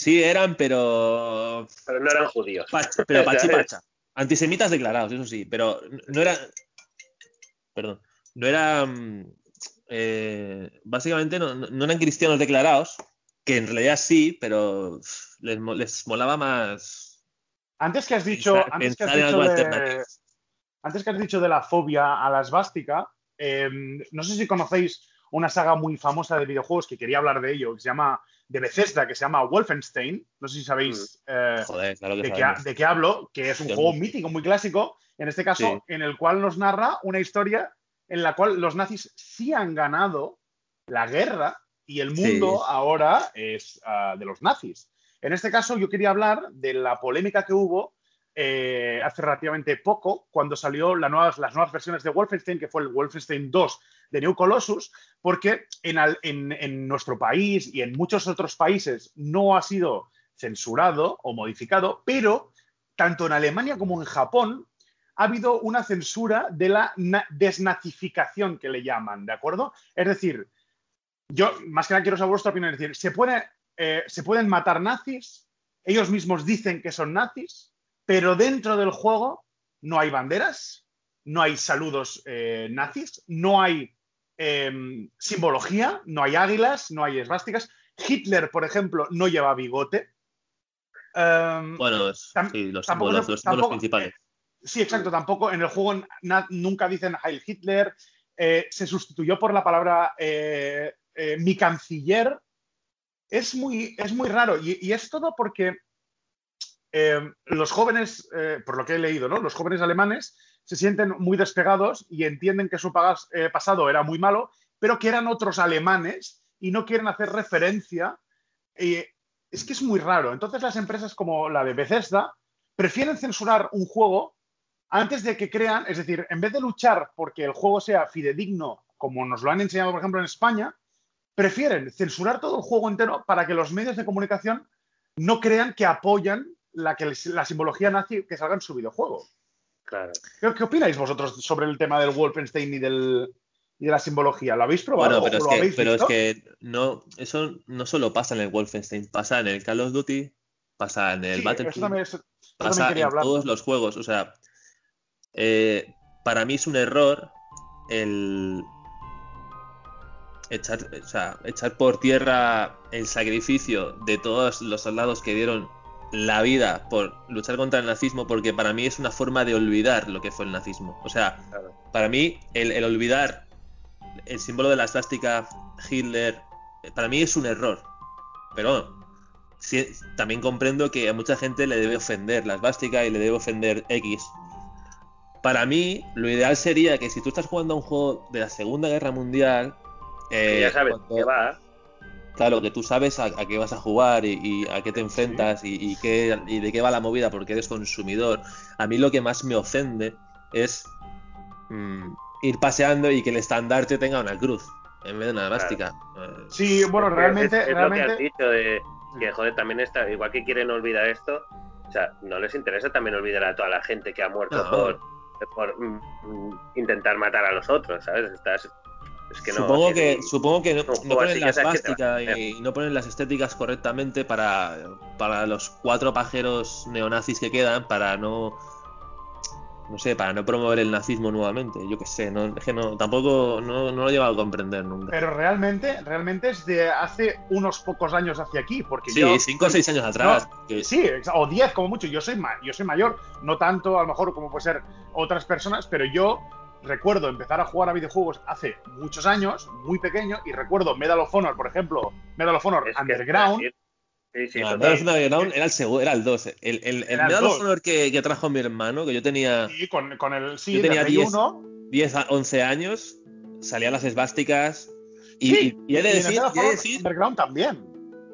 [SPEAKER 4] Mm, Sí eran, pero.
[SPEAKER 3] Pero no eran judíos.
[SPEAKER 4] pacha- pero pachipacha. Antisemitas declarados, eso sí, pero no eran. Perdón. No eran. eh, básicamente no, no- eran cristianos declarados, que en realidad sí, pero les, les molaba más.
[SPEAKER 2] Antes que has dicho,
[SPEAKER 4] pensar-
[SPEAKER 2] antes que has dicho
[SPEAKER 4] algo
[SPEAKER 2] de,
[SPEAKER 4] alternativo.
[SPEAKER 2] antes que has dicho de la fobia a la esvástica, eh, no sé si conocéis una saga muy famosa de videojuegos que quería hablar de ello, que se llama de Bethesda, que se llama Wolfenstein. No sé si sabéis eh,
[SPEAKER 4] Joder, claro que
[SPEAKER 2] de, qué,
[SPEAKER 4] sabemos.
[SPEAKER 2] de qué hablo, que es un juego mítico, muy clásico, en este caso,
[SPEAKER 4] Sí.
[SPEAKER 2] en el cual nos narra una historia en la cual los nazis sí han ganado la guerra y el
[SPEAKER 4] Sí.
[SPEAKER 2] mundo ahora es ah, de los nazis. En este caso, yo quería hablar de la polémica que hubo eh, hace relativamente poco, cuando salió las nuevas versiones de Wolfenstein, que fue el Wolfenstein 2 de New Colossus, porque en, al- en- en nuestro país y en muchos otros países no ha sido censurado o modificado, pero tanto en Alemania como en Japón ha habido una censura de la na- desnazificación que le llaman, ¿de acuerdo? Es decir, yo más que nada quiero saber vuestra opinión. Es decir, ¿se, eh, ¿se pueden matar nazis? Ellos mismos dicen que son nazis, pero dentro del juego no hay banderas, no hay saludos eh, nazis, no hay eh, simbología, no hay águilas, no hay esvásticas. Hitler, por ejemplo, no lleva bigote. Um,
[SPEAKER 4] Bueno, sí, los
[SPEAKER 2] tampoco
[SPEAKER 4] principales.
[SPEAKER 2] Sí, exacto. Tampoco en el juego na- nunca dicen Heil Hitler. eh, se sustituyó por la palabra eh, eh, mi canciller. Es muy, es muy raro. Y, y es todo porque eh, los jóvenes, eh, por lo que he leído, ¿no? Los jóvenes alemanes se sienten muy despegados y entienden que su pagas- eh, pasado era muy malo, pero que eran otros alemanes y no quieren hacer referencia. Es que es muy raro. Entonces las empresas como la de Bethesda prefieren censurar un juego antes de que crean, es decir, en vez de luchar porque el juego sea fidedigno, como nos lo han enseñado, por ejemplo, en España, prefieren censurar todo el juego entero para que los medios de comunicación no crean que apoyan la, que, la simbología nazi que salga en su videojuego.
[SPEAKER 3] Claro.
[SPEAKER 2] ¿Qué, qué opináis vosotros sobre el tema del Wolfenstein y, del, y de la simbología? ¿Lo habéis probado?
[SPEAKER 4] Bueno, pero,
[SPEAKER 2] o
[SPEAKER 4] es
[SPEAKER 2] lo
[SPEAKER 4] que, es no, eso no solo pasa en el Wolfenstein, pasa en el Call of Duty, pasa en el
[SPEAKER 2] Sí,
[SPEAKER 4] Battlefield, pasa en
[SPEAKER 2] hablar.
[SPEAKER 4] todos los juegos. O sea, eh, para mí es un error el echar, o sea, echar por tierra el sacrificio de todos los soldados que dieron la vida por luchar contra el nazismo, porque para mí es una forma de olvidar lo que fue el nazismo. O sea,
[SPEAKER 3] Claro.
[SPEAKER 4] para mí el, el olvidar el símbolo de la esvástica, Hitler, para mí es un error. Pero sí, también comprendo que a mucha gente le debe ofender la esvástica y le debe ofender X. Para mí, lo ideal sería que si tú estás jugando a un juego de la Segunda Guerra Mundial,
[SPEAKER 3] Que
[SPEAKER 4] eh,
[SPEAKER 3] ya sabes
[SPEAKER 4] cuando-
[SPEAKER 3] que va.
[SPEAKER 4] Claro, que tú sabes a, a qué vas a jugar y, y a qué te enfrentas y, y qué, y de qué va la movida porque eres consumidor. A mí lo que más me ofende es mm, ir paseando y que el estandarte tenga una cruz en vez de una elástica. Eh,
[SPEAKER 2] Sí, bueno, realmente,
[SPEAKER 3] es, es lo que has
[SPEAKER 2] realmente,
[SPEAKER 3] dicho de que, joder, también está, igual que quieren olvidar esto, o sea, no les interesa también olvidar a toda la gente que ha muerto
[SPEAKER 4] No.
[SPEAKER 3] por, por mm, mm, intentar matar a los otros, ¿sabes? Estás, es que no.
[SPEAKER 4] supongo,
[SPEAKER 3] que-
[SPEAKER 4] supongo que no, ponen
[SPEAKER 3] así
[SPEAKER 4] la
[SPEAKER 3] ya sabes que te va a
[SPEAKER 4] esvástica y, y no ponen las estéticas correctamente para, para los cuatro pajeros neonazis que quedan, para no. No sé, para no promover el nazismo nuevamente. Yo qué sé, no, es que no, tampoco no, no lo he llegado a comprender nunca.
[SPEAKER 2] pero realmente, realmente es de hace unos pocos años hacia aquí, porque
[SPEAKER 4] Sí,
[SPEAKER 2] yo...
[SPEAKER 4] cinco o seis años atrás. que-
[SPEAKER 2] Sí, o 10 como mucho. Yo soy, yo soy mayor, no tanto a lo mejor como puede ser otras personas, pero yo recuerdo empezar a jugar a videojuegos hace muchos años, muy pequeño, y recuerdo Medal of Honor, por ejemplo, Medal of Honor
[SPEAKER 3] es
[SPEAKER 2] Underground.
[SPEAKER 3] Sí, sí,
[SPEAKER 4] No. Medal of Underground era el segundo, era el 2. El, el, el
[SPEAKER 2] el
[SPEAKER 4] Medal of
[SPEAKER 2] 2.
[SPEAKER 4] Honor que, que trajo mi hermano, que yo tenía
[SPEAKER 2] Sí, con, con el sí,
[SPEAKER 4] Yo tenía
[SPEAKER 2] Play
[SPEAKER 4] 10.
[SPEAKER 2] 1.
[SPEAKER 4] 10 a 11 años, salían las esvásticas. Y,
[SPEAKER 2] Sí,
[SPEAKER 4] y- y he de decir, y he de
[SPEAKER 2] Honor
[SPEAKER 4] decir
[SPEAKER 2] Underground también.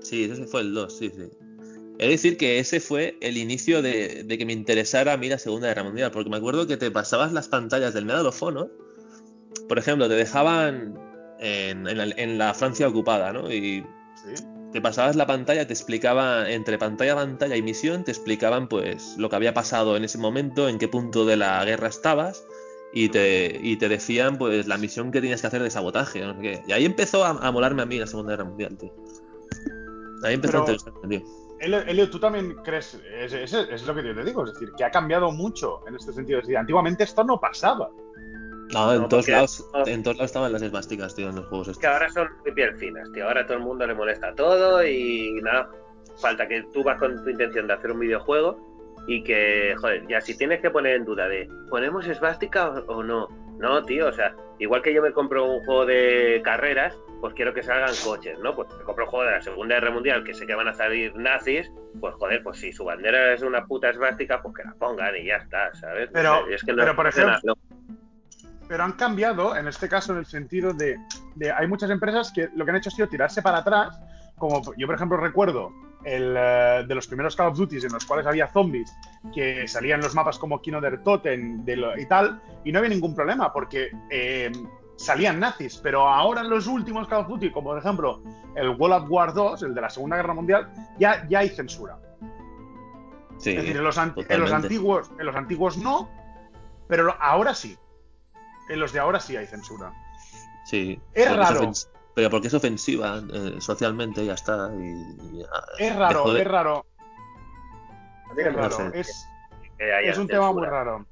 [SPEAKER 4] Sí, ese fue el 2, sí, sí. De decir que ese fue el inicio de, de que me interesara a mí la Segunda Guerra Mundial, porque me acuerdo que te pasabas las pantallas del Medal of Honor, por ejemplo, te dejaban en, en la, en la Francia ocupada, ¿no? Y
[SPEAKER 2] Sí.
[SPEAKER 4] te pasabas la pantalla, te explicaba, entre pantalla, pantalla y misión, te explicaban pues lo que había pasado en ese momento, en qué punto de la guerra estabas, y te, y te decían pues la misión que tenías que hacer de sabotaje, no sé qué. Y ahí empezó a, a molarme a mí la Segunda Guerra Mundial, tío. Ahí empezó a interesarme, tío.
[SPEAKER 2] Elio, Elio, tú también crees, es, es- es lo que yo te digo, es decir, que ha cambiado mucho en este sentido. Es decir, antiguamente esto no pasaba.
[SPEAKER 4] No, en
[SPEAKER 3] No,
[SPEAKER 4] todos lados,
[SPEAKER 3] no.
[SPEAKER 4] en todos lados estaban las esvásticas, tío, en los juegos
[SPEAKER 3] Es que ahora son muy piel finas, tío. Ahora a todo el mundo le molesta todo y nada. Falta que tú vas con tu intención de hacer un videojuego y que, joder, ya si tienes que poner en duda de, ¿ponemos esvástica o, o no? No, tío, o sea, igual que yo me compro un juego de carreras, pues quiero que salgan coches, ¿no? Pues me compro un juego de la Segunda Guerra Mundial que sé que van a salir nazis, pues joder, pues si su bandera es una puta esvástica, pues que la pongan y ya está, ¿sabes?
[SPEAKER 2] Pero-
[SPEAKER 3] es que no
[SPEAKER 2] pero, por ejemplo, Pero han cambiado, en este caso, en el sentido de, de- hay muchas empresas que lo que han hecho ha sido tirarse para atrás. Como yo, por ejemplo, recuerdo el, eh, de los primeros Call of Duty en los cuales había zombies que salían los mapas como Kino der de lo- y tal, y no había ningún problema porque eh, salían nazis. Pero ahora en los últimos Call of Duty, como por ejemplo el World of War 2, el de la Segunda Guerra Mundial, ya, ya hay censura.
[SPEAKER 4] Sí,
[SPEAKER 2] Es decir, en los, en los antiguos, en los antiguos no, pero ahora sí. En los de ahora sí hay censura.
[SPEAKER 4] sí.
[SPEAKER 2] Es raro.
[SPEAKER 4] pero porque es ofensiva eh, socialmente, ya está. y- y, ah,
[SPEAKER 2] Es raro,
[SPEAKER 4] de-
[SPEAKER 2] es raro. Es
[SPEAKER 4] No
[SPEAKER 2] raro.
[SPEAKER 4] sé.
[SPEAKER 2] Es, un tema muy raro.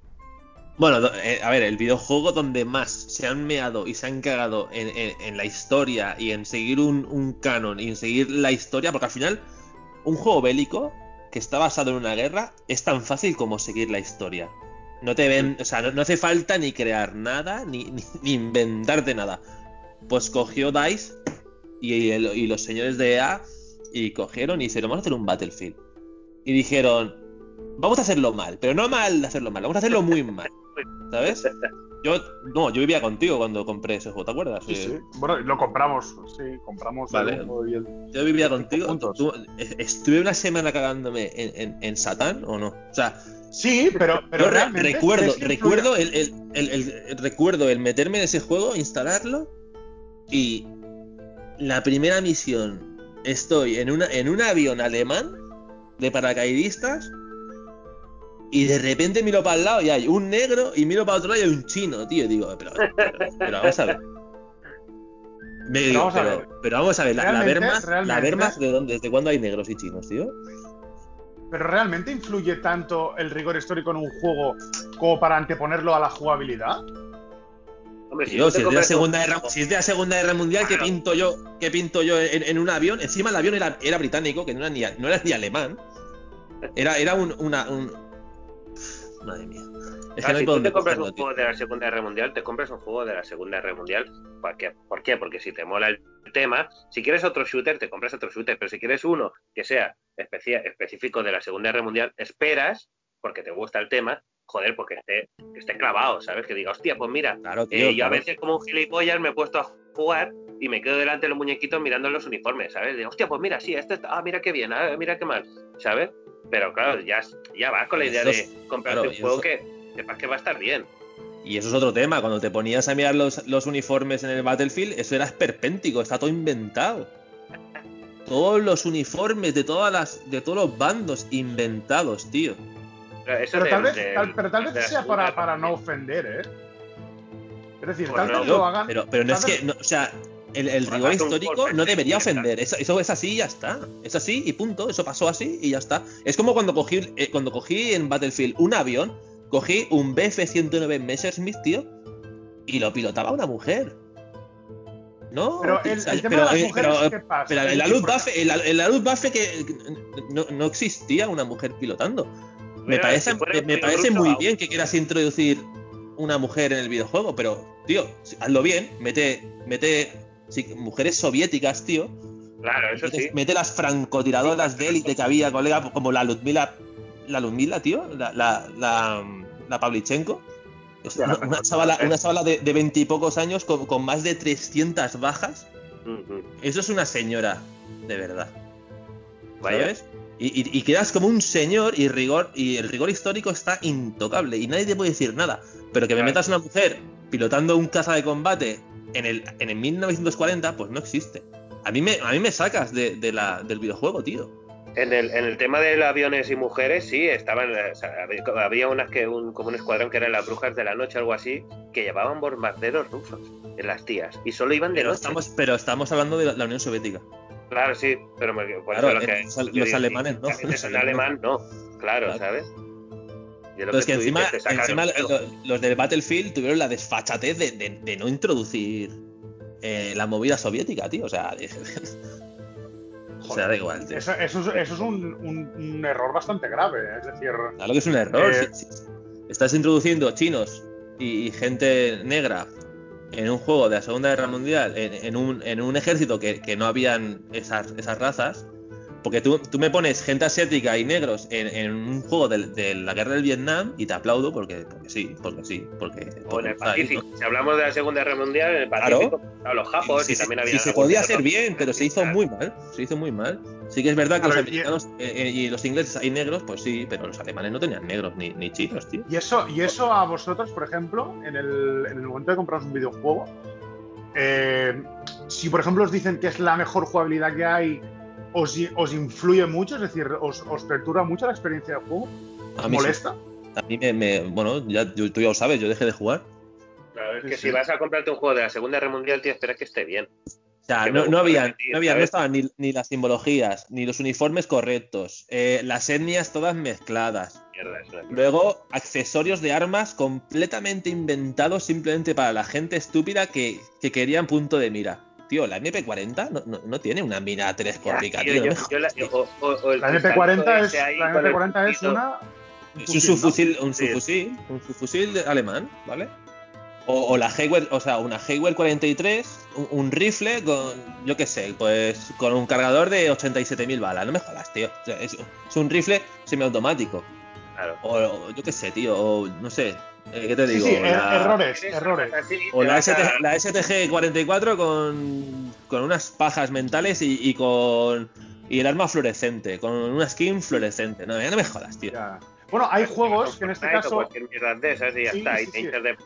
[SPEAKER 4] Bueno, eh, a ver, el videojuego donde más se han meado y se han cagado en, en- en la historia y en seguir un, un canon y en seguir la historia, porque al final un juego bélico que está basado en una guerra es tan fácil como seguir la historia. No te ven, o sea, no, no hace falta ni crear nada, ni, ni- ni inventarte nada. Pues cogió DICE y, el- y los señores de EA y cogieron y dijeron, vamos a hacer un Battlefield. Y dijeron, vamos a hacerlo mal, pero no mal de hacerlo mal, vamos a hacerlo muy mal. ¿Sabes? Yo, no, yo vivía contigo cuando compré ese juego, ¿te acuerdas?
[SPEAKER 2] Sí,
[SPEAKER 4] Eh,
[SPEAKER 2] sí. Bueno, lo compramos, sí, compramos
[SPEAKER 4] Vale.
[SPEAKER 2] el uno y el-
[SPEAKER 4] Yo vivía contigo. Tú- estuve una semana cagándome en, en, en Satán o no. O sea,
[SPEAKER 2] Sí, pero, pero
[SPEAKER 4] yo re-
[SPEAKER 2] realmente
[SPEAKER 4] recuerdo,
[SPEAKER 2] ¿crees que
[SPEAKER 4] recuerdo el, el- el- el- recuerdo el meterme en ese juego, instalarlo y la primera misión estoy en una en un avión alemán de paracaidistas y de repente miro para el lado y hay un negro y miro para otro lado y hay un chino, tío. Digo, pero, pero, pero vamos a ver. Me digo,
[SPEAKER 2] vamos a
[SPEAKER 4] pero,
[SPEAKER 2] ver.
[SPEAKER 4] pero vamos a ver, la, la Wehrmacht, la Wehrmacht, ¿de dónde, desde cuándo hay negros y chinos, tío?
[SPEAKER 2] Pero realmente influye tanto el rigor histórico en un juego como para anteponerlo a la jugabilidad.
[SPEAKER 3] Hombre,
[SPEAKER 4] Tío, si es, de la segunda guerra,
[SPEAKER 3] juego-
[SPEAKER 4] si es de la Segunda Guerra Mundial, ¿qué
[SPEAKER 3] Claro.
[SPEAKER 4] pinto yo, qué pinto yo en, en un avión? Encima el avión era, era británico, que no era ni, no era ni alemán. Era, era un, una, un... Madre mía. Es que
[SPEAKER 3] Ah,
[SPEAKER 4] no
[SPEAKER 3] si tú te compras un juego de la Segunda Guerra Mundial, te compras un juego de la Segunda Guerra Mundial. ¿Por qué? ¿Por qué? Porque si te mola el tema, si quieres otro shooter, te compras otro shooter. Pero si quieres uno que sea específico de la Segunda Guerra Mundial, esperas, porque te gusta el tema, joder, porque esté, que esté clavado, ¿sabes? Que diga, hostia, pues mira,
[SPEAKER 4] Claro, tío.
[SPEAKER 3] eh, yo a veces como un gilipollas me he puesto a jugar y me quedo delante de los muñequitos mirando los uniformes, ¿sabes? Digo, hostia, pues mira, sí, este está, ah, mira qué bien, ah, mira qué mal, ¿sabes? Pero claro, ya, ya vas con la idea
[SPEAKER 4] Eso
[SPEAKER 3] de comprarte
[SPEAKER 4] claro,
[SPEAKER 3] un juego
[SPEAKER 4] eso-
[SPEAKER 3] que sepas que va a estar bien.
[SPEAKER 4] Y eso es otro tema. Cuando te ponías a mirar los, los uniformes en el Battlefield, eso era esperpéntico, está todo inventado. Todos los uniformes de todas las, de todos los bandos inventados, tío.
[SPEAKER 3] Pero, eso
[SPEAKER 2] Pero
[SPEAKER 3] de-
[SPEAKER 2] tal vez,
[SPEAKER 3] de-
[SPEAKER 2] tal- pero tal vez sea para, para no ofender, ¿eh? Es decir,
[SPEAKER 3] Pues
[SPEAKER 2] tal
[SPEAKER 3] no,
[SPEAKER 4] Yo-
[SPEAKER 2] lo hagan.
[SPEAKER 4] Pero, pero no es que, no, o sea, el, el rigor histórico no debería ofender. Eso, eso es así y ya está. Es así y punto. Eso pasó así y ya está. Es como cuando cogí, eh, cuando cogí en Battlefield un avión, cogí un BF-109 Messerschmitt, tío, y lo pilotaba una mujer. No,
[SPEAKER 2] Pero el, tema
[SPEAKER 4] pero,
[SPEAKER 2] de las mujeres,
[SPEAKER 4] pero-
[SPEAKER 2] ¿qué pasa?
[SPEAKER 4] pero en la
[SPEAKER 2] decir,
[SPEAKER 4] Luftwaffe, en la, en la Luftwaffe que que no, no existía una mujer pilotando. Me parece, me, parece muy bien que quieras introducir una mujer en el videojuego, pero, tío, hazlo bien, mete, mete sí, mujeres soviéticas, tío.
[SPEAKER 3] Claro, eso
[SPEAKER 4] mete,
[SPEAKER 3] sí.
[SPEAKER 4] mete las francotiradoras de élite que había, colega, como la Ludmila, la Ludmila, tío, la, la, la, la Pavlichenko.
[SPEAKER 3] Hostia,
[SPEAKER 4] una, una chavala, una chavala de veintipocos años con, con más de 300 bajas. Eso es una señora, de verdad.
[SPEAKER 3] Vaya.
[SPEAKER 4] ¿Sabes? Y, y- y quedas como un señor y rigor y el rigor histórico está intocable y nadie te puede decir nada. Pero que me metas una mujer pilotando un caza de combate en el, en el 1940, pues no existe. A mí me, a mí me sacas de, de la, del videojuego, tío.
[SPEAKER 3] En el, en el tema de aviones y mujeres, sí, estaban. o sea, había, unas que un, como un escuadrón que eran las brujas de la noche, algo así, que llevaban bombarderos rusos en las tías. Y solo iban de
[SPEAKER 4] Pero
[SPEAKER 3] noche.
[SPEAKER 4] estamos, pero estamos hablando de la, Unión Soviética.
[SPEAKER 3] Claro, sí, pero me, por
[SPEAKER 4] Claro,
[SPEAKER 3] eso lo que.
[SPEAKER 4] los-
[SPEAKER 3] yo
[SPEAKER 4] alemanes, ¿no? Los alemanes.
[SPEAKER 3] no. Claro,
[SPEAKER 4] Claro.
[SPEAKER 3] ¿sabes?
[SPEAKER 4] Que
[SPEAKER 3] tú
[SPEAKER 4] encima,
[SPEAKER 3] dices, te sacan
[SPEAKER 4] encima
[SPEAKER 3] el
[SPEAKER 4] lo-
[SPEAKER 3] juego.
[SPEAKER 4] los del Battlefield tuvieron la desfachatez de, de- de no introducir eh, la movida soviética, tío. O sea, de- o sea, da igual, tío.
[SPEAKER 2] Eso, eso es, eso es un, un- un error bastante grave. ¿eh? Es decir,
[SPEAKER 4] Claro que es un error.
[SPEAKER 2] Eh,
[SPEAKER 4] si- si- estás introduciendo chinos y, y gente negra en un juego de la Segunda Guerra Mundial, en, en un, en un ejército que, que no habían esas, esas razas. Porque tú, tú me pones gente asiática y negros en, en un juego de, de la guerra del Vietnam y te aplaudo porque, porque sí, porque sí, porque.
[SPEAKER 3] O en
[SPEAKER 4] porque
[SPEAKER 3] el
[SPEAKER 4] está ahí,
[SPEAKER 3] Pacífico.
[SPEAKER 4] ¿no?
[SPEAKER 3] Si hablamos de la Segunda Guerra Mundial, en el
[SPEAKER 4] Claro.
[SPEAKER 3] Pacífico, estaban los japos
[SPEAKER 4] Sí,
[SPEAKER 3] y
[SPEAKER 4] sí,
[SPEAKER 3] también
[SPEAKER 4] sí,
[SPEAKER 3] había.
[SPEAKER 4] se podía hacer bien, pero se hizo muy mal. Se hizo muy mal. Sí que es verdad que
[SPEAKER 2] Claro,
[SPEAKER 4] los
[SPEAKER 2] y-
[SPEAKER 4] americanos eh, eh, y los ingleses hay negros, pues sí, pero los alemanes no tenían negros ni, ni chinos, tío.
[SPEAKER 2] y eso, y eso a vosotros, por ejemplo, en el, en el momento de compraros un videojuego, eh, si por ejemplo os dicen que es la mejor jugabilidad que hay, os, os influye mucho, es decir, os, os perturba mucho la experiencia del juego,
[SPEAKER 4] A mí sí.
[SPEAKER 2] molesta.
[SPEAKER 4] A mí me, me- bueno, ya, yo- tú ya lo sabes, yo dejé de jugar.
[SPEAKER 3] Claro, es que
[SPEAKER 2] sí.
[SPEAKER 3] si vas a comprarte un juego de la Segunda Guerra Mundial, tío, espera que esté bien.
[SPEAKER 4] O sea,
[SPEAKER 3] Que
[SPEAKER 4] no, no había,
[SPEAKER 3] repetir,
[SPEAKER 4] no, había, estaban ni, ni las simbologías, ni los uniformes correctos, eh, las etnias todas mezcladas.
[SPEAKER 3] Mierda, es una mierda.
[SPEAKER 4] Luego, accesorios de armas completamente inventados simplemente para la gente estúpida que, que querían punto de mira. Tío, la MP40 no, no, no tiene una mira telescópica,
[SPEAKER 3] Tío,
[SPEAKER 4] tío. no
[SPEAKER 3] yo-
[SPEAKER 4] me
[SPEAKER 3] yo la-
[SPEAKER 4] jodas,
[SPEAKER 3] o- o- o el
[SPEAKER 2] La
[SPEAKER 3] cristalito
[SPEAKER 2] MP40
[SPEAKER 3] ese
[SPEAKER 2] es, la
[SPEAKER 3] con el
[SPEAKER 2] MP40 es una.
[SPEAKER 4] Es un subfusil, un subfusil, un subfusil de- alemán, ¿vale? O, o la Hayward, o sea, una Hayward 43, un, un rifle con, yo qué sé, pues con un cargador de 87.000 balas. No me jodas, tío. O sea, es, es un rifle semiautomático.
[SPEAKER 3] Claro.
[SPEAKER 4] O, o yo qué sé, tío, o no sé. eh, ¿Qué te digo?
[SPEAKER 2] sí, er-
[SPEAKER 4] la,
[SPEAKER 2] errores, errores.
[SPEAKER 4] o la, ST la STG 44 con, con unas pajas mentales y, y con. Y el arma fluorescente, con una skin fluorescente. No, ya no me jodas, tío.
[SPEAKER 2] Ya. Bueno, hay juegos que en este caso.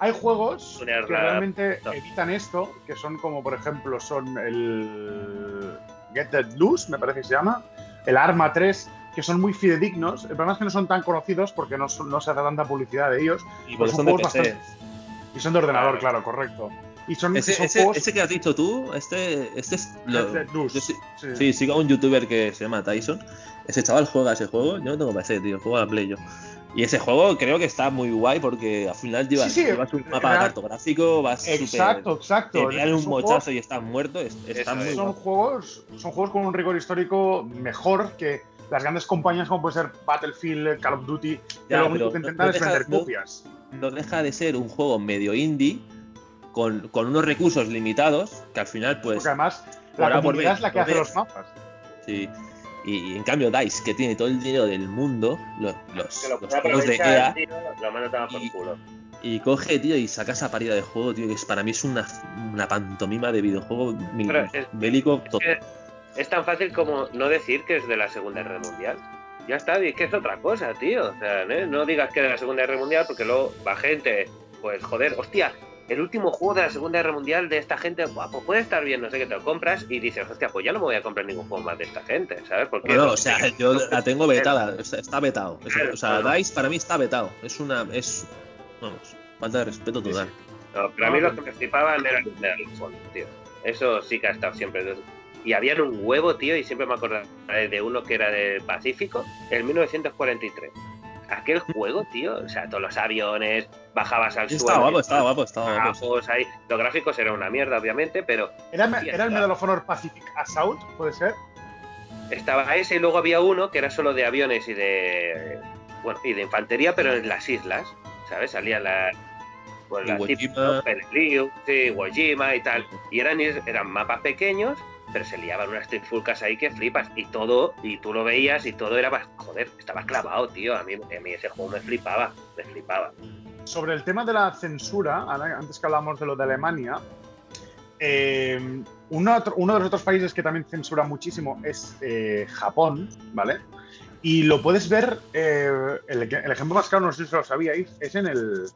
[SPEAKER 2] Hay juegos que realmente
[SPEAKER 3] no.
[SPEAKER 2] evitan esto, que son como por ejemplo son el Get That Loose, me parece que se llama, el Arma 3, que son muy fidedignos. El problema es que no son tan conocidos porque no, son- no se hace tanta publicidad de ellos
[SPEAKER 4] Y
[SPEAKER 2] Pues son
[SPEAKER 4] son de
[SPEAKER 2] juegos
[SPEAKER 4] PC.
[SPEAKER 2] bastante- y son de ordenador,
[SPEAKER 3] Claro.
[SPEAKER 2] claro, correcto. Y son,
[SPEAKER 4] Ese,
[SPEAKER 2] son
[SPEAKER 4] ese,
[SPEAKER 2] juegos.
[SPEAKER 4] ese que has dicho tú, este, este es. lo-
[SPEAKER 2] Loose,
[SPEAKER 4] yo sí,
[SPEAKER 2] sí.
[SPEAKER 4] sí, sigo a un youtuber que se llama Tyson. Ese chaval juega ese juego. Yo no tengo PC, tío. Juego a la Play yo. Y ese juego creo que está muy guay porque al final llevas,
[SPEAKER 2] Sí, sí,
[SPEAKER 4] llevas un mapa
[SPEAKER 2] real-
[SPEAKER 4] cartográfico, vas.
[SPEAKER 2] Exacto, exacto.
[SPEAKER 4] Te pegan un mochazo
[SPEAKER 2] juegos-
[SPEAKER 4] y estás muerto. es- Está muy
[SPEAKER 2] son
[SPEAKER 4] guay.
[SPEAKER 2] juegos, son juegos con un rigor histórico mejor que las grandes compañías como puede ser Battlefield, Call of Duty, que
[SPEAKER 4] Ya,
[SPEAKER 2] lo único que intentan
[SPEAKER 4] no
[SPEAKER 2] es
[SPEAKER 4] dejas-
[SPEAKER 2] vender
[SPEAKER 4] no-
[SPEAKER 2] copias.
[SPEAKER 4] No deja de ser un juego medio indie con, con unos recursos limitados que al final, pues.
[SPEAKER 2] Porque además la
[SPEAKER 4] por
[SPEAKER 2] comunidad
[SPEAKER 4] ver,
[SPEAKER 2] es la que hace los mapas.
[SPEAKER 4] Sí. Y, y en cambio, Dice, que tiene todo el dinero del mundo, los, los,
[SPEAKER 3] Que lo
[SPEAKER 4] los
[SPEAKER 3] pueda
[SPEAKER 4] juegos de EA,
[SPEAKER 3] tío, lo manda por
[SPEAKER 4] Y-
[SPEAKER 3] culo.
[SPEAKER 4] y coge, tío, y saca esa parida de juego, tío, que es, para mí es una, una pantomima de videojuego bélico.
[SPEAKER 3] Es, es tan fácil como no decir que es de la Segunda Guerra Mundial. Ya está, y es que es otra cosa, tío. O sea, ¿eh? no digas que es de la Segunda Guerra Mundial porque luego va gente, pues joder, hostia, el último juego de la Segunda Guerra Mundial de esta gente, buah, pues puede estar bien, no sé qué, te lo compras y dices, hostia, pues ya no me voy a comprar ningún juego más de esta gente, ¿sabes? Porque
[SPEAKER 4] No, no, o sea, yo la tengo vetada, está, vetado.
[SPEAKER 3] Claro,
[SPEAKER 4] o sea,
[SPEAKER 3] claro.
[SPEAKER 4] Dice para mí está vetado. Es una. Es. Vamos, falta de respeto total.
[SPEAKER 3] No, pero a mí los que me flipaban eran los fondos, tío. Eso sí que ha estado siempre. Y habían un huevo, tío, y siempre me acordaré de uno que era del Pacífico, el 1943. Aquel juego, tío, o sea, todos los aviones, bajabas al
[SPEAKER 4] Estaba
[SPEAKER 3] suelo.
[SPEAKER 4] guapo, estaba guapo, estaba guapo. sí.
[SPEAKER 3] bajos ahí. Los gráficos eran una mierda, obviamente, pero
[SPEAKER 2] Era, era el. Medal of Honor Pacific Assault, puede ser.
[SPEAKER 3] estaba ese y luego había uno que era solo de aviones y de bueno y de infantería, pero en las islas, ¿sabes? Salían las pues,
[SPEAKER 4] Iwo Jima.
[SPEAKER 3] sí, Iwo Jima y tal. Y eran, is- eran mapas pequeños, pero se liaban unas trifulcas ahí que flipas. Y todo, y tú lo veías y todo era, joder, estaba clavado, tío. A mí, a mí ese juego me flipaba, me flipaba.
[SPEAKER 2] Sobre el tema de la censura, antes que hablamos de lo de Alemania, eh, uno, otro- uno de los otros países que también censura muchísimo es eh, Japón, ¿vale? Y lo puedes ver, eh, el, el ejemplo más claro, no sé si lo sabíais, es en el,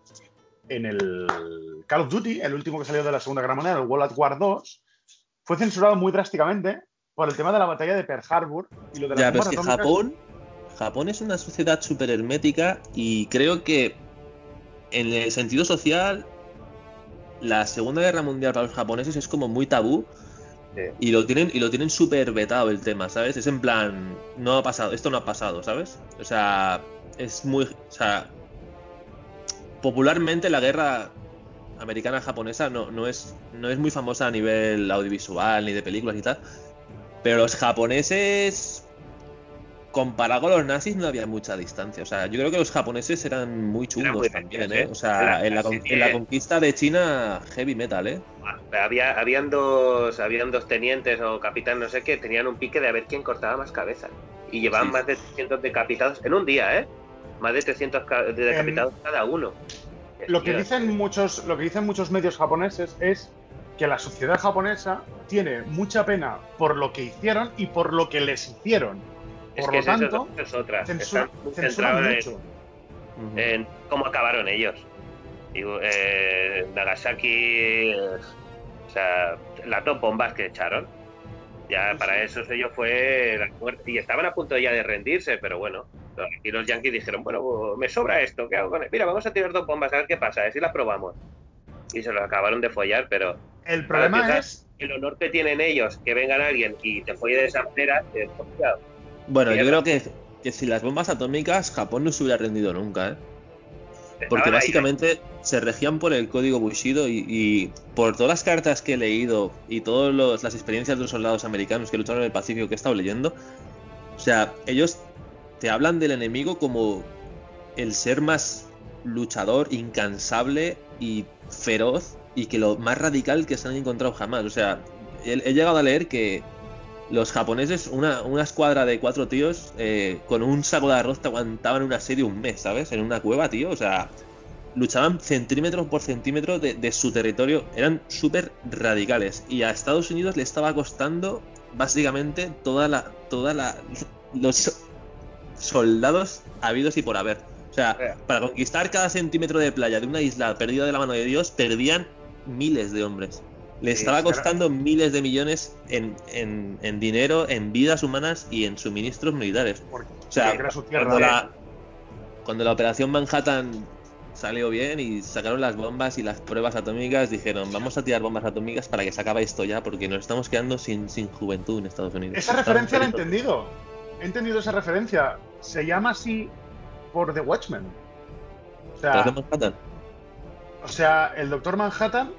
[SPEAKER 2] en el Call of Duty, el último que salió de la Segunda Guerra Mundial, el World at War 2, fue censurado muy drásticamente por el tema de la batalla de Pearl Harbor y lo de las
[SPEAKER 4] Ya, pero es que
[SPEAKER 2] atómicas.
[SPEAKER 4] Japón, Japón es una sociedad súper hermética y creo que en el sentido social la Segunda Guerra Mundial para los japoneses es como muy tabú
[SPEAKER 3] Sí.
[SPEAKER 4] y lo tienen y lo tienen súper vetado el tema, ¿sabes? Es en plan, no ha pasado, esto no ha pasado, ¿sabes? O sea, es muy, o sea, popularmente la guerra americana japonesa no, no es no es muy famosa a nivel audiovisual ni de películas y tal, pero los japoneses comparado con los nazis no había mucha distancia. O sea, yo creo que los japoneses eran muy chungos
[SPEAKER 3] muy
[SPEAKER 4] también, ¿eh?
[SPEAKER 3] ¿eh?
[SPEAKER 4] O sea, en la, en la conquista de China, heavy metal, ¿eh?
[SPEAKER 3] Había, habían dos habían dos tenientes o capitán, no sé qué, tenían un pique de a ver quién cortaba más cabezas. Y llevaban
[SPEAKER 4] Sí.
[SPEAKER 3] más de 300 decapitados en un día, ¿eh? Más de 300 ca- de decapitados cada uno.
[SPEAKER 2] Lo que dicen muchos, lo que dicen muchos medios japoneses es que la sociedad japonesa tiene mucha pena por lo que hicieron y por lo que les hicieron.
[SPEAKER 3] es
[SPEAKER 2] Por
[SPEAKER 3] que
[SPEAKER 2] lo
[SPEAKER 3] es eso,
[SPEAKER 2] tanto,
[SPEAKER 3] eso es otra.
[SPEAKER 2] censura- censuran mucho.
[SPEAKER 3] En, en cómo acabaron ellos. Y, eh, Nagasaki, o sea, las dos bombas que echaron. Ya
[SPEAKER 2] Sí,
[SPEAKER 3] para
[SPEAKER 2] sí.
[SPEAKER 3] eso ellos fue la muerte. Y estaban a punto ya de rendirse, pero bueno. Y los yankees dijeron, bueno, pues, me sobra esto, ¿qué hago con él? Mira, vamos a tirar dos bombas a ver qué pasa, a ver si las probamos. Y se lo acabaron de follar, pero
[SPEAKER 2] El problema es
[SPEAKER 3] el honor que tienen ellos, que vengan alguien y te folle de esa manera, es complicado.
[SPEAKER 4] Bueno,
[SPEAKER 3] Sí,
[SPEAKER 4] yo creo que, que si las bombas atómicas, Japón no se hubiera rendido nunca, ¿eh? Porque
[SPEAKER 3] ahí,
[SPEAKER 4] básicamente se regían por el código Bushido y, y por todas las cartas que he leído y todas las experiencias de los soldados americanos que lucharon en el Pacífico que he estado leyendo, o sea, ellos te hablan del enemigo como el ser más luchador, incansable y feroz y que lo más radical que se han encontrado jamás. O sea, he, llegado a leer que los japoneses, una, escuadra de cuatro tíos eh, con un saco de arroz te aguantaban una serie un mes, ¿sabes? En una cueva, tío. O sea, luchaban centímetro por centímetro de, de su territorio. Eran súper radicales. Y a Estados Unidos le estaba costando básicamente toda la. toda la. los soldados habidos y por haber. O sea,
[SPEAKER 3] Eh.
[SPEAKER 4] para conquistar cada centímetro de playa de una isla perdida de la mano de Dios, perdían miles de hombres. Le
[SPEAKER 3] Sí,
[SPEAKER 4] estaba costando miles de millones en, en- en dinero, en vidas humanas y en suministros militares.
[SPEAKER 2] Porque
[SPEAKER 4] O sea,
[SPEAKER 2] tierra.
[SPEAKER 4] cuando la, cuando la operación Manhattan salió bien y sacaron las bombas y las pruebas atómicas, dijeron, vamos a tirar bombas atómicas para que se acabe esto ya, porque nos estamos quedando sin, sin juventud en Estados Unidos.
[SPEAKER 2] Esa referencia la he entendido. He entendido esa referencia. Se llama así por The Watchmen. O sea,
[SPEAKER 4] ¿Operación Manhattan?
[SPEAKER 2] o sea, el Doctor Manhattan.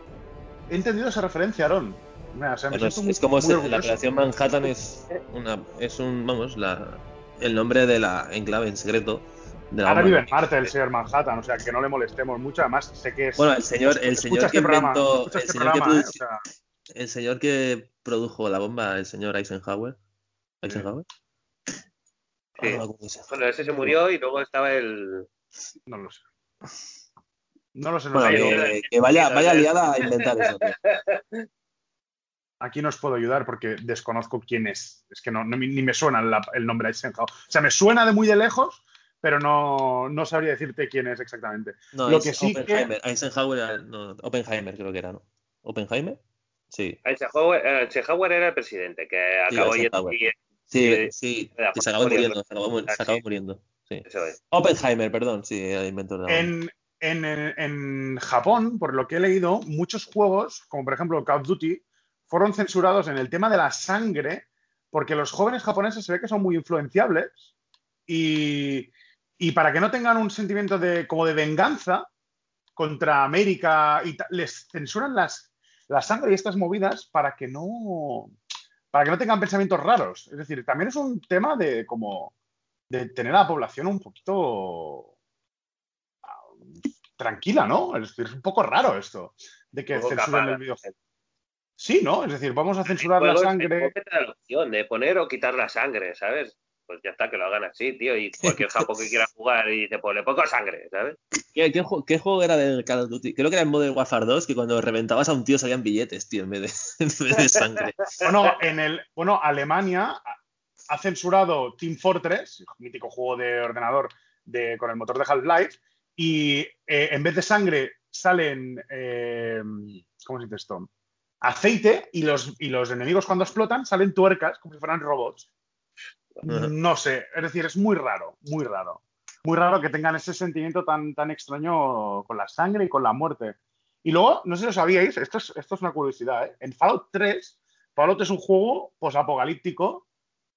[SPEAKER 2] He entendido esa referencia, Aaron. Mira, o sea, me
[SPEAKER 4] Bueno, es, como la operación Manhattan es una es un vamos la el nombre de la enclave en secreto de la
[SPEAKER 2] Ahora vive en. Marte el señor Manhattan, o sea, que no le molestemos mucho. Además, sé que es.
[SPEAKER 4] Bueno, el señor el señor
[SPEAKER 2] este
[SPEAKER 4] que
[SPEAKER 2] programa,
[SPEAKER 4] inventó el
[SPEAKER 2] este
[SPEAKER 4] señor que el señor que produjo la bomba, el señor Eisenhower. Eisenhower.
[SPEAKER 3] Sí.
[SPEAKER 4] Ah.
[SPEAKER 3] Bueno, ese se murió y luego estaba el.
[SPEAKER 2] no lo sé. No lo sé, no
[SPEAKER 4] Bueno, que, que vaya, vaya liada a inventar eso. tío.
[SPEAKER 2] Aquí no os puedo ayudar porque desconozco quién es. Es que no, no- ni me suena la- el nombre Eisenhower. O sea, me suena de muy de lejos, pero no, no sabría decirte quién es exactamente.
[SPEAKER 4] No,
[SPEAKER 2] Lo
[SPEAKER 4] es
[SPEAKER 2] que sí que-
[SPEAKER 4] Oppenheimer. Eisenhower era- no, Oppenheimer creo que era, ¿no? ¿Oppenheimer? Sí.
[SPEAKER 3] Eisenhower, eh, Eisenhower era el presidente, que
[SPEAKER 4] Sí,
[SPEAKER 3] acabó yendo
[SPEAKER 4] Eisenhower.
[SPEAKER 3] y-
[SPEAKER 4] Sí,
[SPEAKER 3] Sí,
[SPEAKER 4] que se acabó
[SPEAKER 3] muriendo.
[SPEAKER 4] muriendo, se acabó, mu-
[SPEAKER 3] Ah,
[SPEAKER 4] se acabó
[SPEAKER 3] sí.
[SPEAKER 4] muriendo. Sí.
[SPEAKER 3] Eso es.
[SPEAKER 4] Oppenheimer, perdón, sí, el inventor de.
[SPEAKER 2] En, en- en- en Japón, por lo que he leído, muchos juegos, como por ejemplo Call of Duty, fueron censurados en el tema de la sangre, porque los jóvenes japoneses se ve que son muy influenciables y, y para que no tengan un sentimiento de, como de venganza contra América, y les censuran las, la sangre y estas movidas para que no para que no tengan pensamientos raros. Es decir, también es un tema de como de tener a la población un poquito tranquila, ¿no? Es decir, es un poco raro esto de que censuren
[SPEAKER 3] capaz.
[SPEAKER 2] el videojuego. Sí, ¿no? Es decir, vamos a censurar la sangre.
[SPEAKER 3] la opción de poner o quitar la sangre, ¿sabes? Pues ya está, que lo hagan así, tío. Y cualquier japo que quiera jugar y te pone poco sangre, ¿sabes?
[SPEAKER 4] ¿Qué, qué juego era del Call of Duty? Creo que era en Modern Warfare 2, que cuando reventabas a un tío salían billetes, tío, en vez de, en vez de sangre.
[SPEAKER 2] Bueno, en el, bueno, Alemania ha censurado Team Fortress, mítico juego de ordenador de, con el motor de Half-Life, y eh, en vez de sangre salen, eh, ¿cómo se dice esto? Aceite y los, y los enemigos cuando explotan salen tuercas como si fueran robots. No sé, es decir, es muy raro, muy raro. Muy raro que tengan ese sentimiento tan, tan extraño con la sangre y con la muerte. Y luego, no sé si lo sabíais, esto es, esto es una curiosidad, ¿eh? En Fallout 3, Fallout es un juego posapocalíptico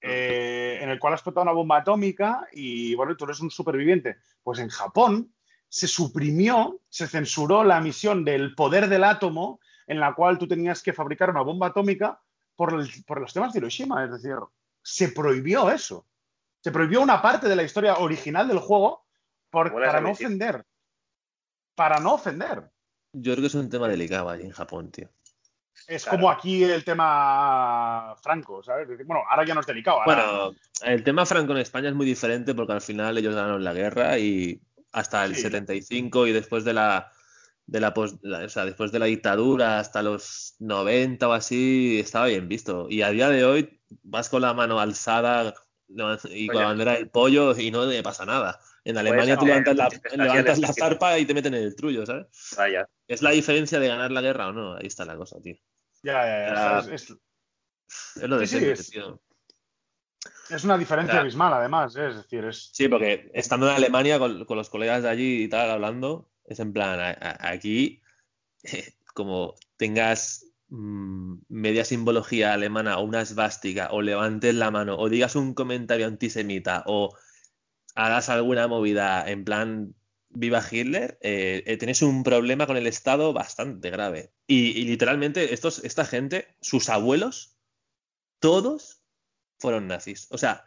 [SPEAKER 2] eh, en el cual ha explotado una bomba atómica y, bueno, tú eres un superviviente. Pues en Japón se suprimió, se censuró la misión del poder del átomo en la cual tú tenías que fabricar una bomba atómica por, por los temas de Hiroshima. Es decir, se prohibió eso. Se prohibió una parte de la historia original del juego por- para no ofender. Para no ofender.
[SPEAKER 4] Yo creo que es un tema delicado ahí en Japón, tío.
[SPEAKER 2] Es
[SPEAKER 3] Claro.
[SPEAKER 2] como aquí el tema franco, ¿sabes? Bueno, ahora ya no es delicado. ahora-
[SPEAKER 4] Bueno, el tema franco en España es muy diferente porque al final ellos ganaron la guerra y hasta el
[SPEAKER 2] Sí.
[SPEAKER 4] 75 y después de la, de la, pos- la- o sea, después de la dictadura hasta los 90 o así estaba bien visto. Y a día de hoy vas con la mano alzada y con
[SPEAKER 3] Oye.
[SPEAKER 4] la bandera del pollo y no le pasa nada. En Alemania tú levantas la, levantas la
[SPEAKER 3] que-
[SPEAKER 4] zarpa y te meten en el trullo, ¿sabes?
[SPEAKER 3] Vaya.
[SPEAKER 4] Es la diferencia de ganar la guerra o no. Ahí está la cosa, tío.
[SPEAKER 2] Ya, ya, ya, es- es-
[SPEAKER 4] Es lo de
[SPEAKER 2] Sí, es-
[SPEAKER 4] tío.
[SPEAKER 2] Es una diferencia abismal, además, ¿eh? es decir, es...
[SPEAKER 4] Sí, porque estando en Alemania con, con los colegas de allí y tal hablando, es en plan, aquí, como tengas mm, media simbología alemana o una esvástica o levantes la mano o digas un comentario antisemita o hagas alguna movida en plan viva Hitler, eh, eh, un problema con el Estado bastante grave. Y, literalmente estos, esta gente, sus abuelos, todos fueron nazis. O sea,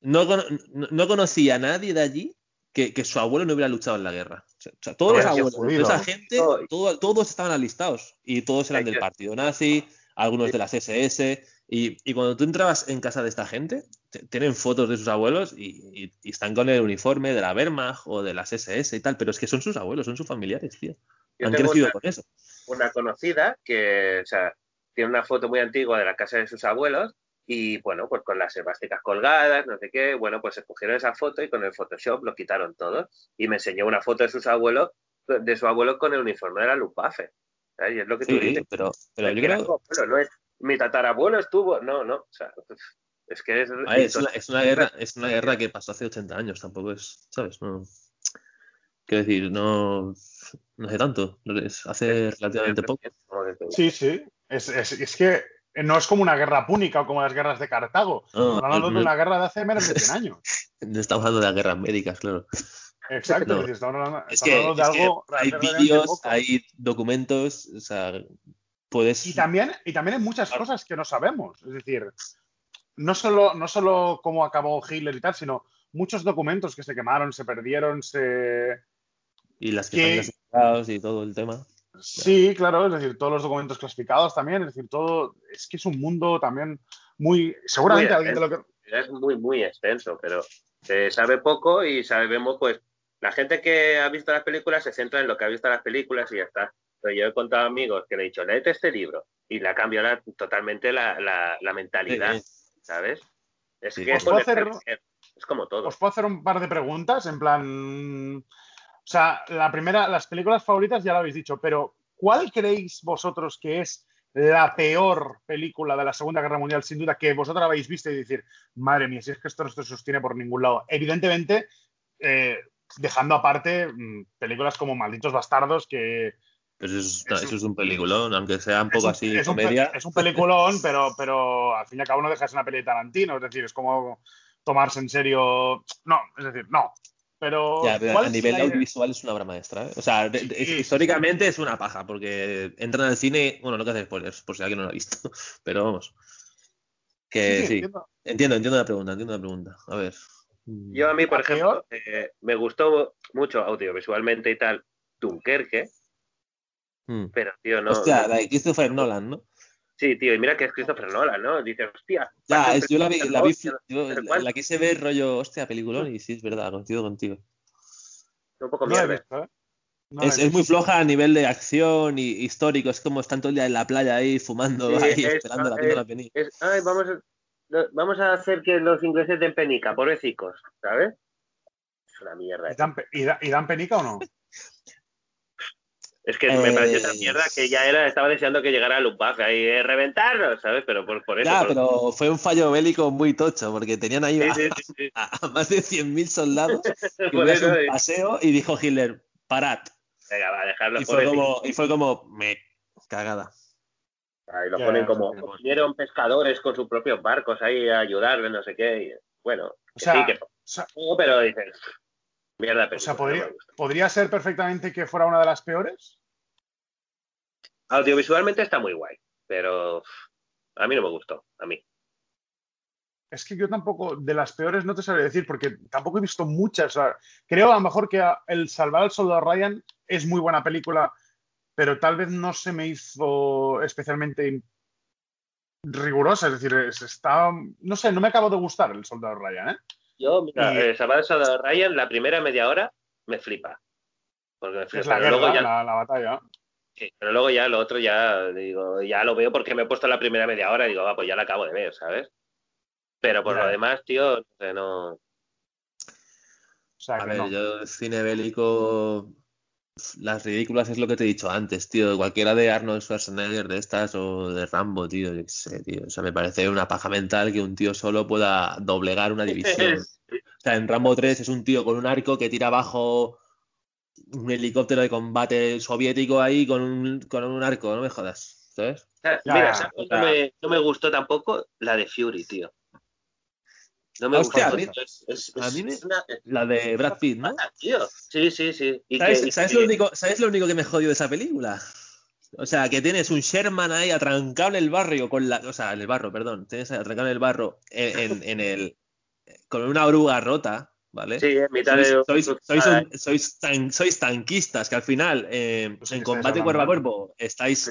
[SPEAKER 4] no, no, no conocía a nadie de allí que, que su abuelo no hubiera luchado en la guerra. O sea, todos los abuelos, toda esa gente, todo- todos estaban alistados y todos eran del
[SPEAKER 3] que-
[SPEAKER 4] partido nazi, algunos de las SS. Y, y cuando tú entrabas en casa de esta gente, te- tienen fotos de sus abuelos y, y- y están con el uniforme de la Wehrmacht o de las SS y tal, pero es que son sus abuelos, son sus familiares, tío.
[SPEAKER 3] Yo
[SPEAKER 4] Han crecido
[SPEAKER 3] una-
[SPEAKER 4] con eso.
[SPEAKER 3] una conocida que, o sea, tiene una foto muy antigua de la casa de sus abuelos y, bueno, pues con las esvásticas colgadas, no sé qué, bueno, pues escogieron esa foto y con el Photoshop lo quitaron todo y me enseñó una foto de sus abuelos, de su abuelo con el uniforme de la Luftwaffe. ¿sabes? Y es lo que tú
[SPEAKER 4] Sí,
[SPEAKER 3] dices.
[SPEAKER 4] pero, pero yo creo
[SPEAKER 3] no es mi tatarabuelo estuvo, no, no, o sea, es que es,
[SPEAKER 4] ver, es, una, es una guerra, es una guerra que pasó hace 80 años, tampoco es, ¿sabes? No, quiero decir, no, no hace tanto, hace relativamente poco.
[SPEAKER 3] Tú-
[SPEAKER 2] Sí, sí. Es, es- es que no es como una guerra púnica o como las guerras de Cartago.
[SPEAKER 4] No,
[SPEAKER 2] Estamos hablando de una guerra de hace menos de 100 años.
[SPEAKER 4] no estamos hablando de las guerras médicas, claro.
[SPEAKER 2] Exacto.
[SPEAKER 4] No.
[SPEAKER 2] es decir, estamos hablando,
[SPEAKER 4] Es que,
[SPEAKER 2] hablando de
[SPEAKER 4] es que
[SPEAKER 2] algo
[SPEAKER 4] hay vídeos, hay documentos, o sea, puedes...
[SPEAKER 2] Y también, y también hay muchas
[SPEAKER 4] Claro.
[SPEAKER 2] cosas que no sabemos. Es decir, no solo, no solo cómo acabó Hitler y tal, sino muchos documentos que se quemaron, se perdieron, se.
[SPEAKER 4] Y las que
[SPEAKER 2] que-
[SPEAKER 4] y todo el tema.
[SPEAKER 2] Sí, claro, es decir, todos los documentos clasificados también, es decir, todo. Es que es un mundo también muy. Seguramente
[SPEAKER 3] Muy
[SPEAKER 2] alguien de lo que.
[SPEAKER 3] es muy, muy extenso, pero se sabe poco y sabemos, pues, la gente que ha visto las películas se centra en lo que ha visto las películas y ya está. Pero yo he contado a amigos que le he dicho, léete este libro y le ha cambiado la- totalmente la, la- la mentalidad,
[SPEAKER 4] Eh,
[SPEAKER 3] ¿sabes? Es
[SPEAKER 4] Sí.
[SPEAKER 3] que
[SPEAKER 2] ¿Os puedo
[SPEAKER 3] ponerse a
[SPEAKER 2] hacer-
[SPEAKER 3] es como todo.
[SPEAKER 2] Os puedo hacer un par de preguntas, en plan. O sea, la primera, las películas favoritas ya lo habéis dicho, pero ¿cuál creéis vosotros que es la peor película de la Segunda Guerra Mundial, sin duda, que vosotros habéis visto y decir, madre mía, si es que esto no se sostiene por ningún lado? Evidentemente, eh, dejando aparte mm, películas como Malditos Bastardos, que
[SPEAKER 4] Pues eso es, eso
[SPEAKER 2] un-
[SPEAKER 4] es un peliculón, aunque sea un poco
[SPEAKER 2] un,
[SPEAKER 4] así
[SPEAKER 2] es un
[SPEAKER 4] comedia.
[SPEAKER 2] es un peliculón, pero, pero al fin y al cabo no deja de ser una peli de Tarantino, es decir, es como tomarse en serio. No, es decir, no. Pero,
[SPEAKER 4] Ya, pero
[SPEAKER 2] ¿cuál
[SPEAKER 4] a nivel
[SPEAKER 2] la-
[SPEAKER 4] audiovisual es una obra maestra. ¿eh? O sea, de- de-
[SPEAKER 2] Sí, sí,
[SPEAKER 4] históricamente es una paja, porque entran al cine. Bueno, no que hacer spoilers, por si alguien no lo ha visto. Pero vamos. Que
[SPEAKER 2] Sí, sí,
[SPEAKER 4] sí.
[SPEAKER 2] entiendo.
[SPEAKER 4] Entiendo, entiendo la pregunta, entiendo la pregunta. A ver. Mm,
[SPEAKER 3] Yo a mí, por
[SPEAKER 2] ¿La
[SPEAKER 3] ejemplo, eh, me gustó mucho audiovisualmente y tal Dunkerque,
[SPEAKER 4] mm.
[SPEAKER 3] pero, tío, no...
[SPEAKER 4] Hostia,
[SPEAKER 3] no-
[SPEAKER 4] la de Christopher Nolan, ¿no?
[SPEAKER 3] Sí, tío, y mira que es Christopher Nolan, ¿no? Dices, hostia...
[SPEAKER 4] Ya, es- yo la vi, la vi, yo la, la quise ver rollo, hostia, peliculón, y sí, es verdad, coincido contigo.
[SPEAKER 3] Un poco
[SPEAKER 2] No la
[SPEAKER 3] mierda.
[SPEAKER 2] ¿eh? No la
[SPEAKER 4] Es, es muy floja a nivel de acción y histórico, es como están todo el día en la playa ahí fumando,
[SPEAKER 3] Sí,
[SPEAKER 4] ahí
[SPEAKER 3] es-
[SPEAKER 4] esperando la
[SPEAKER 3] es-
[SPEAKER 4] película venir.
[SPEAKER 3] Es, ay, vamos a, vamos a hacer que los ingleses den penica, pobrecicos, ¿sabes? Es una mierda.
[SPEAKER 2] ¿Y dan, y da- y dan penica o no?
[SPEAKER 3] Es que me pareció esa mierda que ya era, estaba deseando que llegara Luftwaffe ahí, eh, reventarnos, ¿sabes? Pero por, por eso.
[SPEAKER 4] Ya,
[SPEAKER 3] por-
[SPEAKER 4] pero fue un fallo bélico muy tocho, porque tenían ahí
[SPEAKER 3] Sí,
[SPEAKER 4] a,
[SPEAKER 3] sí, sí, sí.
[SPEAKER 4] a- a más de 100.000 soldados que
[SPEAKER 3] eso,
[SPEAKER 4] un paseo y dijo Hitler, parad.
[SPEAKER 3] venga, va a dejarlo
[SPEAKER 4] Y
[SPEAKER 3] por
[SPEAKER 4] fue como, y fue como, me, cagada.
[SPEAKER 3] Ahí lo
[SPEAKER 2] Ya,
[SPEAKER 3] ponen como, vinieron pescadores con sus propios barcos ahí a ayudarle, no sé qué. y, bueno, que
[SPEAKER 2] sea,
[SPEAKER 3] sí, que
[SPEAKER 2] O sea,
[SPEAKER 3] pero dices, mierda,
[SPEAKER 2] o
[SPEAKER 3] pero
[SPEAKER 2] sea, podría, podría ser perfectamente que fuera una de las peores.
[SPEAKER 3] Audiovisualmente está muy guay, pero a mí no me gustó, a mí.
[SPEAKER 2] Es que yo tampoco, de las peores no te sabría decir, porque tampoco he visto muchas. O sea, creo a lo mejor que El Salvar al Soldado Ryan es muy buena película, pero tal vez no se me hizo especialmente rigurosa. Es decir, es- está. No sé, no me acabo de gustar El Soldado Ryan, ¿eh?
[SPEAKER 3] Yo, mira,
[SPEAKER 2] Y-
[SPEAKER 3] eh, Salvador Soldado Ryan, la primera media hora me flipa. Porque me flipa,
[SPEAKER 2] Es la
[SPEAKER 3] pero, luego
[SPEAKER 2] guerra,
[SPEAKER 3] ya,
[SPEAKER 2] la, la batalla.
[SPEAKER 3] Sí, pero luego ya lo otro ya digo, ya lo veo porque me he puesto la primera media hora y digo, va, pues ya la acabo de ver, ¿sabes? Pero por lo demás, tío, no sé, no.
[SPEAKER 2] O sea,
[SPEAKER 4] A
[SPEAKER 2] que
[SPEAKER 4] ver,
[SPEAKER 2] no.
[SPEAKER 4] yo cine bélico, las ridículas es lo que te he dicho antes, tío. Cualquiera de Arnold Schwarzenegger de estas o de Rambo, tío, yo qué sé, tío. O sea, me parece una paja mental que un tío solo pueda doblegar una división. O sea, en Rambo 3 es un tío con un arco que tira abajo un helicóptero de combate soviético ahí con un, con un arco, no me jodas. ¿sabes?
[SPEAKER 2] Ya,
[SPEAKER 3] Mira,
[SPEAKER 2] ya,
[SPEAKER 3] ¿sabes
[SPEAKER 2] ya.
[SPEAKER 3] No, me, no me gustó tampoco la de Fury, tío. No me
[SPEAKER 4] Hostia,
[SPEAKER 3] gustó.
[SPEAKER 4] a mí-
[SPEAKER 3] tío. Es, es-
[SPEAKER 4] a
[SPEAKER 3] es-
[SPEAKER 4] mí me-
[SPEAKER 3] es una-
[SPEAKER 4] La de Brad Pitt, ¿no?
[SPEAKER 3] Ah, tío. Sí, sí, sí. Y
[SPEAKER 4] ¿Sabes,
[SPEAKER 3] que- y
[SPEAKER 4] sabes
[SPEAKER 3] que-
[SPEAKER 4] lo único, ¿Sabes lo único que me jodió de esa película? O sea, que tienes un Sherman ahí atrancado en el barrio con la. O sea, en el barro, perdón. Tienes atrancado en el barro en, en- en el. con una oruga rota, ¿vale?
[SPEAKER 3] Sí, en mitad
[SPEAKER 4] sois,
[SPEAKER 3] de.
[SPEAKER 4] sois, sois un- sois tan- sois tanquistas que al final eh,
[SPEAKER 2] Pues
[SPEAKER 4] en combate cuerpo a cuerpo estáis,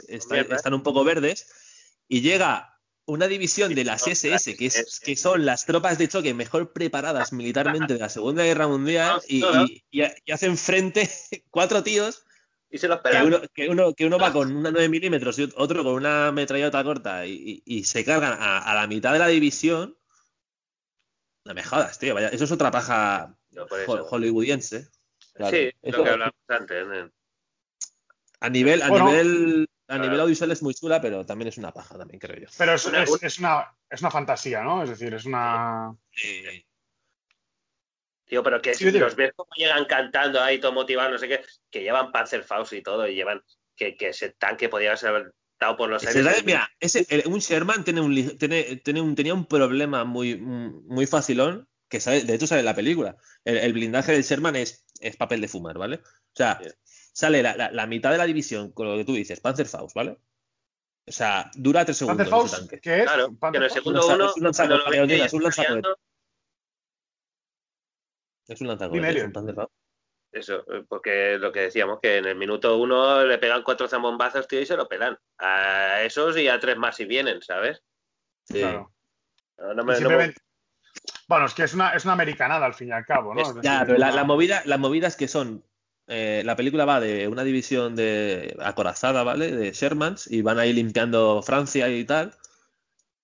[SPEAKER 4] están un poco verdes y llega una división de las SS que, es, que son las tropas de choque mejor preparadas militarmente de la Segunda Guerra Mundial y, y- y- y hacen frente cuatro tíos
[SPEAKER 3] Y se los
[SPEAKER 4] que uno, que uno, que uno va con una 9 milímetros y otro con una metralleta corta y, y- y se cargan a, a la mitad de la división. No me jodas, tío. Vaya, eso es otra paja
[SPEAKER 3] No,
[SPEAKER 4] hollywoodiense. Claro.
[SPEAKER 3] Sí,
[SPEAKER 4] Eso-
[SPEAKER 3] lo que hablamos antes. ¿no?
[SPEAKER 4] a nivel, a
[SPEAKER 2] Bueno.
[SPEAKER 4] nivel, a
[SPEAKER 3] Claro.
[SPEAKER 4] nivel audiovisual es muy chula, pero también es una paja, también creo yo.
[SPEAKER 2] Pero es,
[SPEAKER 3] Una-
[SPEAKER 2] es- es una, es una fantasía, ¿no? Es decir, es una.
[SPEAKER 3] Tío, pero que
[SPEAKER 2] Sí,
[SPEAKER 3] los ves como llegan cantando ahí, todo motivado, no sé qué, que llevan Panzerfaust y todo, y llevan que, que ese tanque podía ser dado por los
[SPEAKER 4] Ese-
[SPEAKER 3] aires.
[SPEAKER 4] mira, ese, el- un Sherman tiene un, li- tiene, tiene un, tenía un problema muy, muy facilón, que sale, de hecho sale en la película. El, el blindaje del Sherman es, es papel de fumar, ¿vale? O sea, sale la, la- la mitad de la división con lo que tú dices, Panzerfaust, ¿vale? O sea, dura tres segundos
[SPEAKER 2] Panther
[SPEAKER 4] ese
[SPEAKER 2] Faust,
[SPEAKER 4] tanque.
[SPEAKER 2] ¿qué es?
[SPEAKER 3] Claro, en el segundo uno,
[SPEAKER 4] es un es un Es un lanzacohetes,
[SPEAKER 3] Eso, eh, porque lo que decíamos, que en el minuto uno le pegan cuatro zambombazos, tío, y se lo pelan. A esos y a tres más si vienen, ¿sabes?
[SPEAKER 4] Sí.
[SPEAKER 2] Claro.
[SPEAKER 3] No, no
[SPEAKER 2] Y
[SPEAKER 3] me, no me-
[SPEAKER 2] simplemente- Bueno, es que es una, es una americanada al fin y al cabo, ¿no?
[SPEAKER 3] Es-
[SPEAKER 4] Ya, pero la movida, las movidas que son. eh, la película va de una división de acorazada, ¿vale? De Shermans, y van ahí limpiando Francia y tal,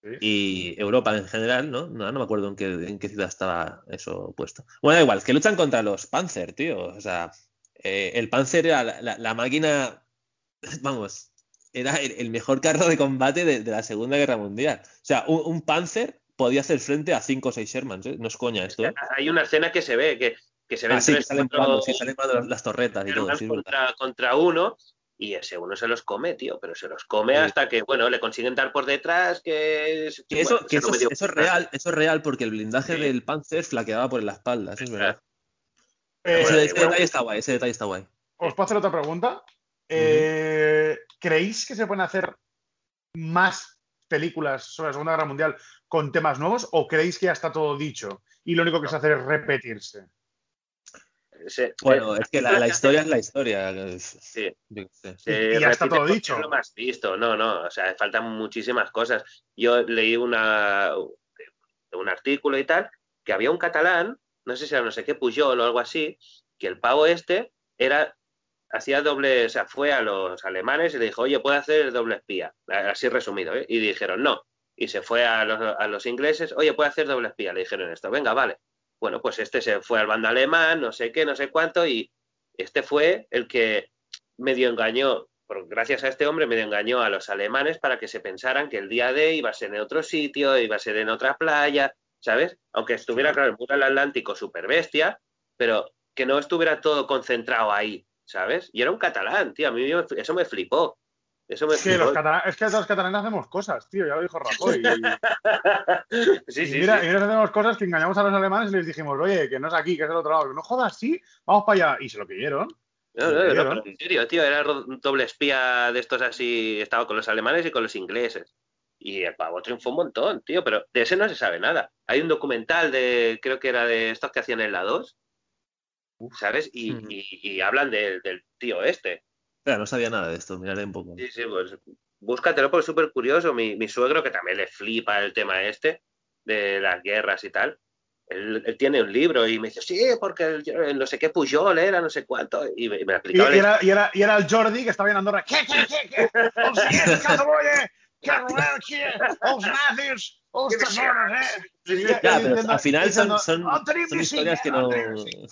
[SPEAKER 2] Sí.
[SPEAKER 4] y Europa en general, ¿no? No, no me acuerdo en qué, en qué ciudad estaba eso puesto. Bueno, da igual, que luchan contra los Panzer, tío. O sea, eh, el Panzer era la, la- la máquina. Vamos, era el, el mejor carro de combate de, de la Segunda Guerra Mundial. O sea, un, un Panzer podía hacer frente a 5 o 6 Shermans, ¿eh? No es coña esto, ¿eh?
[SPEAKER 3] Hay una escena que se ve, que, que se ven
[SPEAKER 4] Ah, sí, que salen
[SPEAKER 3] cuatro-
[SPEAKER 4] volando, sí, salen volando las torretas y todo,
[SPEAKER 3] contra, contra uno y ese uno se los come, tío, pero se los come
[SPEAKER 4] Sí.
[SPEAKER 3] hasta que, bueno, le consiguen dar por detrás, que... es-
[SPEAKER 4] Que eso,
[SPEAKER 3] bueno,
[SPEAKER 4] que eso, eso es real, eso es real porque el blindaje
[SPEAKER 3] Sí.
[SPEAKER 4] del Panzer flaqueaba por la espalda, eso es verdad.
[SPEAKER 2] Eh,
[SPEAKER 4] Ese,
[SPEAKER 3] bueno,
[SPEAKER 4] ese
[SPEAKER 3] bueno.
[SPEAKER 4] detalle está guay, ese detalle está guay.
[SPEAKER 2] ¿Os puedo hacer otra pregunta? Eh, ¿Creéis que se pueden hacer más películas sobre la Segunda Guerra Mundial con temas nuevos o creéis que ya está todo dicho y lo único que se hace es repetirse?
[SPEAKER 3] Se-
[SPEAKER 4] Bueno,
[SPEAKER 3] se-
[SPEAKER 4] es que la, la historia es la historia.
[SPEAKER 3] Sí.
[SPEAKER 4] yo qué sé.
[SPEAKER 3] se
[SPEAKER 2] Y ya está todo dicho.
[SPEAKER 3] es lo más visto, no, no, o sea, faltan muchísimas cosas. Yo leí una, un artículo y tal, que había un catalán, no sé si era no sé qué, Pujol o algo así, que el pavo este era hacía doble, o sea, fue a los alemanes y le dijo, oye, puede hacer doble espía, así resumido, ¿eh? y dijeron no. Y se fue a los, a los ingleses, oye, puede hacer doble espía, le dijeron esto, venga, vale. Bueno, pues este se fue al bando alemán, no sé qué, no sé cuánto, y este fue el que medio engañó, por, gracias a este hombre, medio engañó a los alemanes para que se pensaran que el día D iba a ser en otro sitio, iba a ser en otra playa, ¿sabes? Aunque estuviera, claro, el muro del Atlántico súper bestia, pero que no estuviera todo concentrado ahí, ¿sabes? Y era un catalán, tío, a mí eso me flipó. Eso me
[SPEAKER 2] Es que, los catalanes, es que los catalanes hacemos cosas, tío, ya lo dijo Rajoy. Y,
[SPEAKER 3] sí,
[SPEAKER 2] y
[SPEAKER 3] sí,
[SPEAKER 2] mira,
[SPEAKER 3] sí.
[SPEAKER 2] y nosotros hacemos cosas que engañamos a los alemanes y les dijimos, oye, que no es aquí, que es del otro lado. Que no jodas, sí, vamos para allá. Y se lo creyeron.
[SPEAKER 3] No, no, no, en serio, tío, era un doble espía de estos así, estaba con los alemanes y con los ingleses. Y el pavo triunfó un montón, tío, pero de ese no se sabe nada. Hay un documental de, creo que era de estos que hacían en la 2, ¿sabes? Y,
[SPEAKER 4] Ujú.
[SPEAKER 3] y- y hablan del tío este.
[SPEAKER 4] Espera, no sabía nada de esto, miraré un poco.
[SPEAKER 3] Sí, sí, pues búscatelo porque es súper curioso. Mi, mi suegro, que también le flipa el tema este de las guerras y tal, él, él tiene un libro y me dice, sí, porque el, el no sé qué Pujol era, no sé cuánto, y me, me
[SPEAKER 2] Y,
[SPEAKER 3] explicaba
[SPEAKER 2] y
[SPEAKER 3] la
[SPEAKER 2] era, y, era, y era el Jordi que estaba en Andorra. ¿Qué, qué, qué, qué? ¡Els siguientes, Catalunya! ¡Que voleu aquí! ¡Els nazis! ¡Els tesoros, eh!
[SPEAKER 4] Ya, pero al final son, son,
[SPEAKER 2] "Oh, tenim
[SPEAKER 4] son historias que no.
[SPEAKER 2] tenim sí".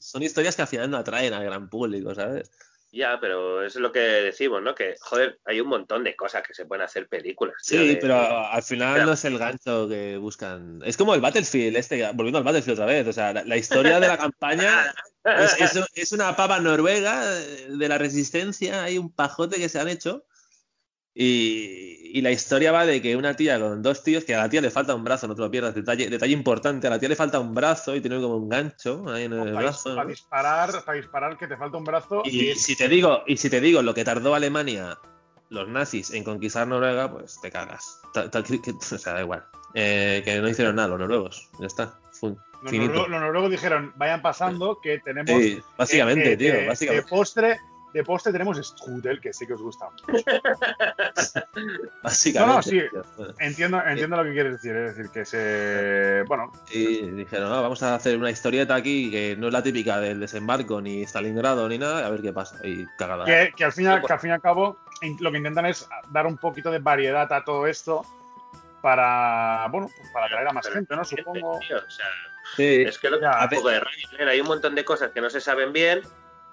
[SPEAKER 4] Son historias que al final no atraen al gran público, ¿sabes?
[SPEAKER 3] Ya, pero eso es lo que decimos, ¿no? Que, joder, hay un montón de cosas que se pueden hacer películas. tío,
[SPEAKER 4] Sí,
[SPEAKER 3] de-
[SPEAKER 4] pero al final no es el gancho que buscan. Es como el Battlefield, este, volviendo al Battlefield otra vez. O sea, la, la historia de la campaña es, es- es una pava noruega de la resistencia. Hay un pajote que se han hecho. Y, y la historia va de que una tía con dos tíos, que a la tía le falta un brazo, no te lo pierdas, detalle, detalle importante, a la tía le falta un brazo y tiene como un gancho ahí en el
[SPEAKER 2] Para,
[SPEAKER 4] brazo.
[SPEAKER 2] para
[SPEAKER 4] ¿no?
[SPEAKER 2] disparar, para disparar que te falta un brazo.
[SPEAKER 4] Y si te digo, y si te digo lo que tardó Alemania, los nazis, en conquistar Noruega, pues te cagas. Ta- ta- que- que- o sea, da igual. Eh, que no hicieron nada los noruegos. Ya está. Fun-
[SPEAKER 2] Los, noruegos, los noruegos dijeron, vayan pasando, que tenemos.
[SPEAKER 4] Sí, básicamente,
[SPEAKER 2] eh,
[SPEAKER 4] tío.
[SPEAKER 2] de-
[SPEAKER 4] básicamente.
[SPEAKER 2] Postre, de postre tenemos strudel, que sé que os gusta.
[SPEAKER 4] básicamente,
[SPEAKER 2] No, no, sí. Entiendo, entiendo lo que quieres decir, es decir, que se. Bueno,
[SPEAKER 4] y dijeron, "Ah, vamos a hacer una historieta aquí que no es la típica del desembarco, ni Stalingrado, ni nada, a ver qué pasa. Y cagada.
[SPEAKER 2] que, que al fin y al, que al fin y al cabo lo que intentan es dar un poquito de variedad a todo esto para, bueno, pues para atraer a más
[SPEAKER 3] Pero-
[SPEAKER 2] gente, ¿no? Supongo.
[SPEAKER 3] Tío, o sea,
[SPEAKER 4] Sí.
[SPEAKER 3] es que lo que
[SPEAKER 2] Ya,
[SPEAKER 3] un poco de leer, hay un montón de cosas que no se saben bien,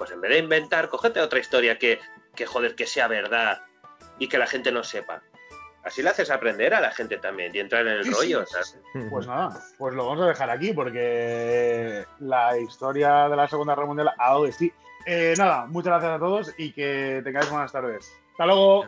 [SPEAKER 3] pues en vez de inventar, cógete otra historia que, que joder, que sea verdad y que la gente no sepa. Así le haces aprender a la gente también y entrar en el
[SPEAKER 2] Sí,
[SPEAKER 3] rollo.
[SPEAKER 2] sí,
[SPEAKER 3] ¿sabes?
[SPEAKER 2] Pues nada, pues lo vamos a dejar aquí porque la historia de la Segunda Guerra Mundial ha dado de sí. Eh, nada, muchas gracias a todos y que tengáis buenas tardes. Hasta luego.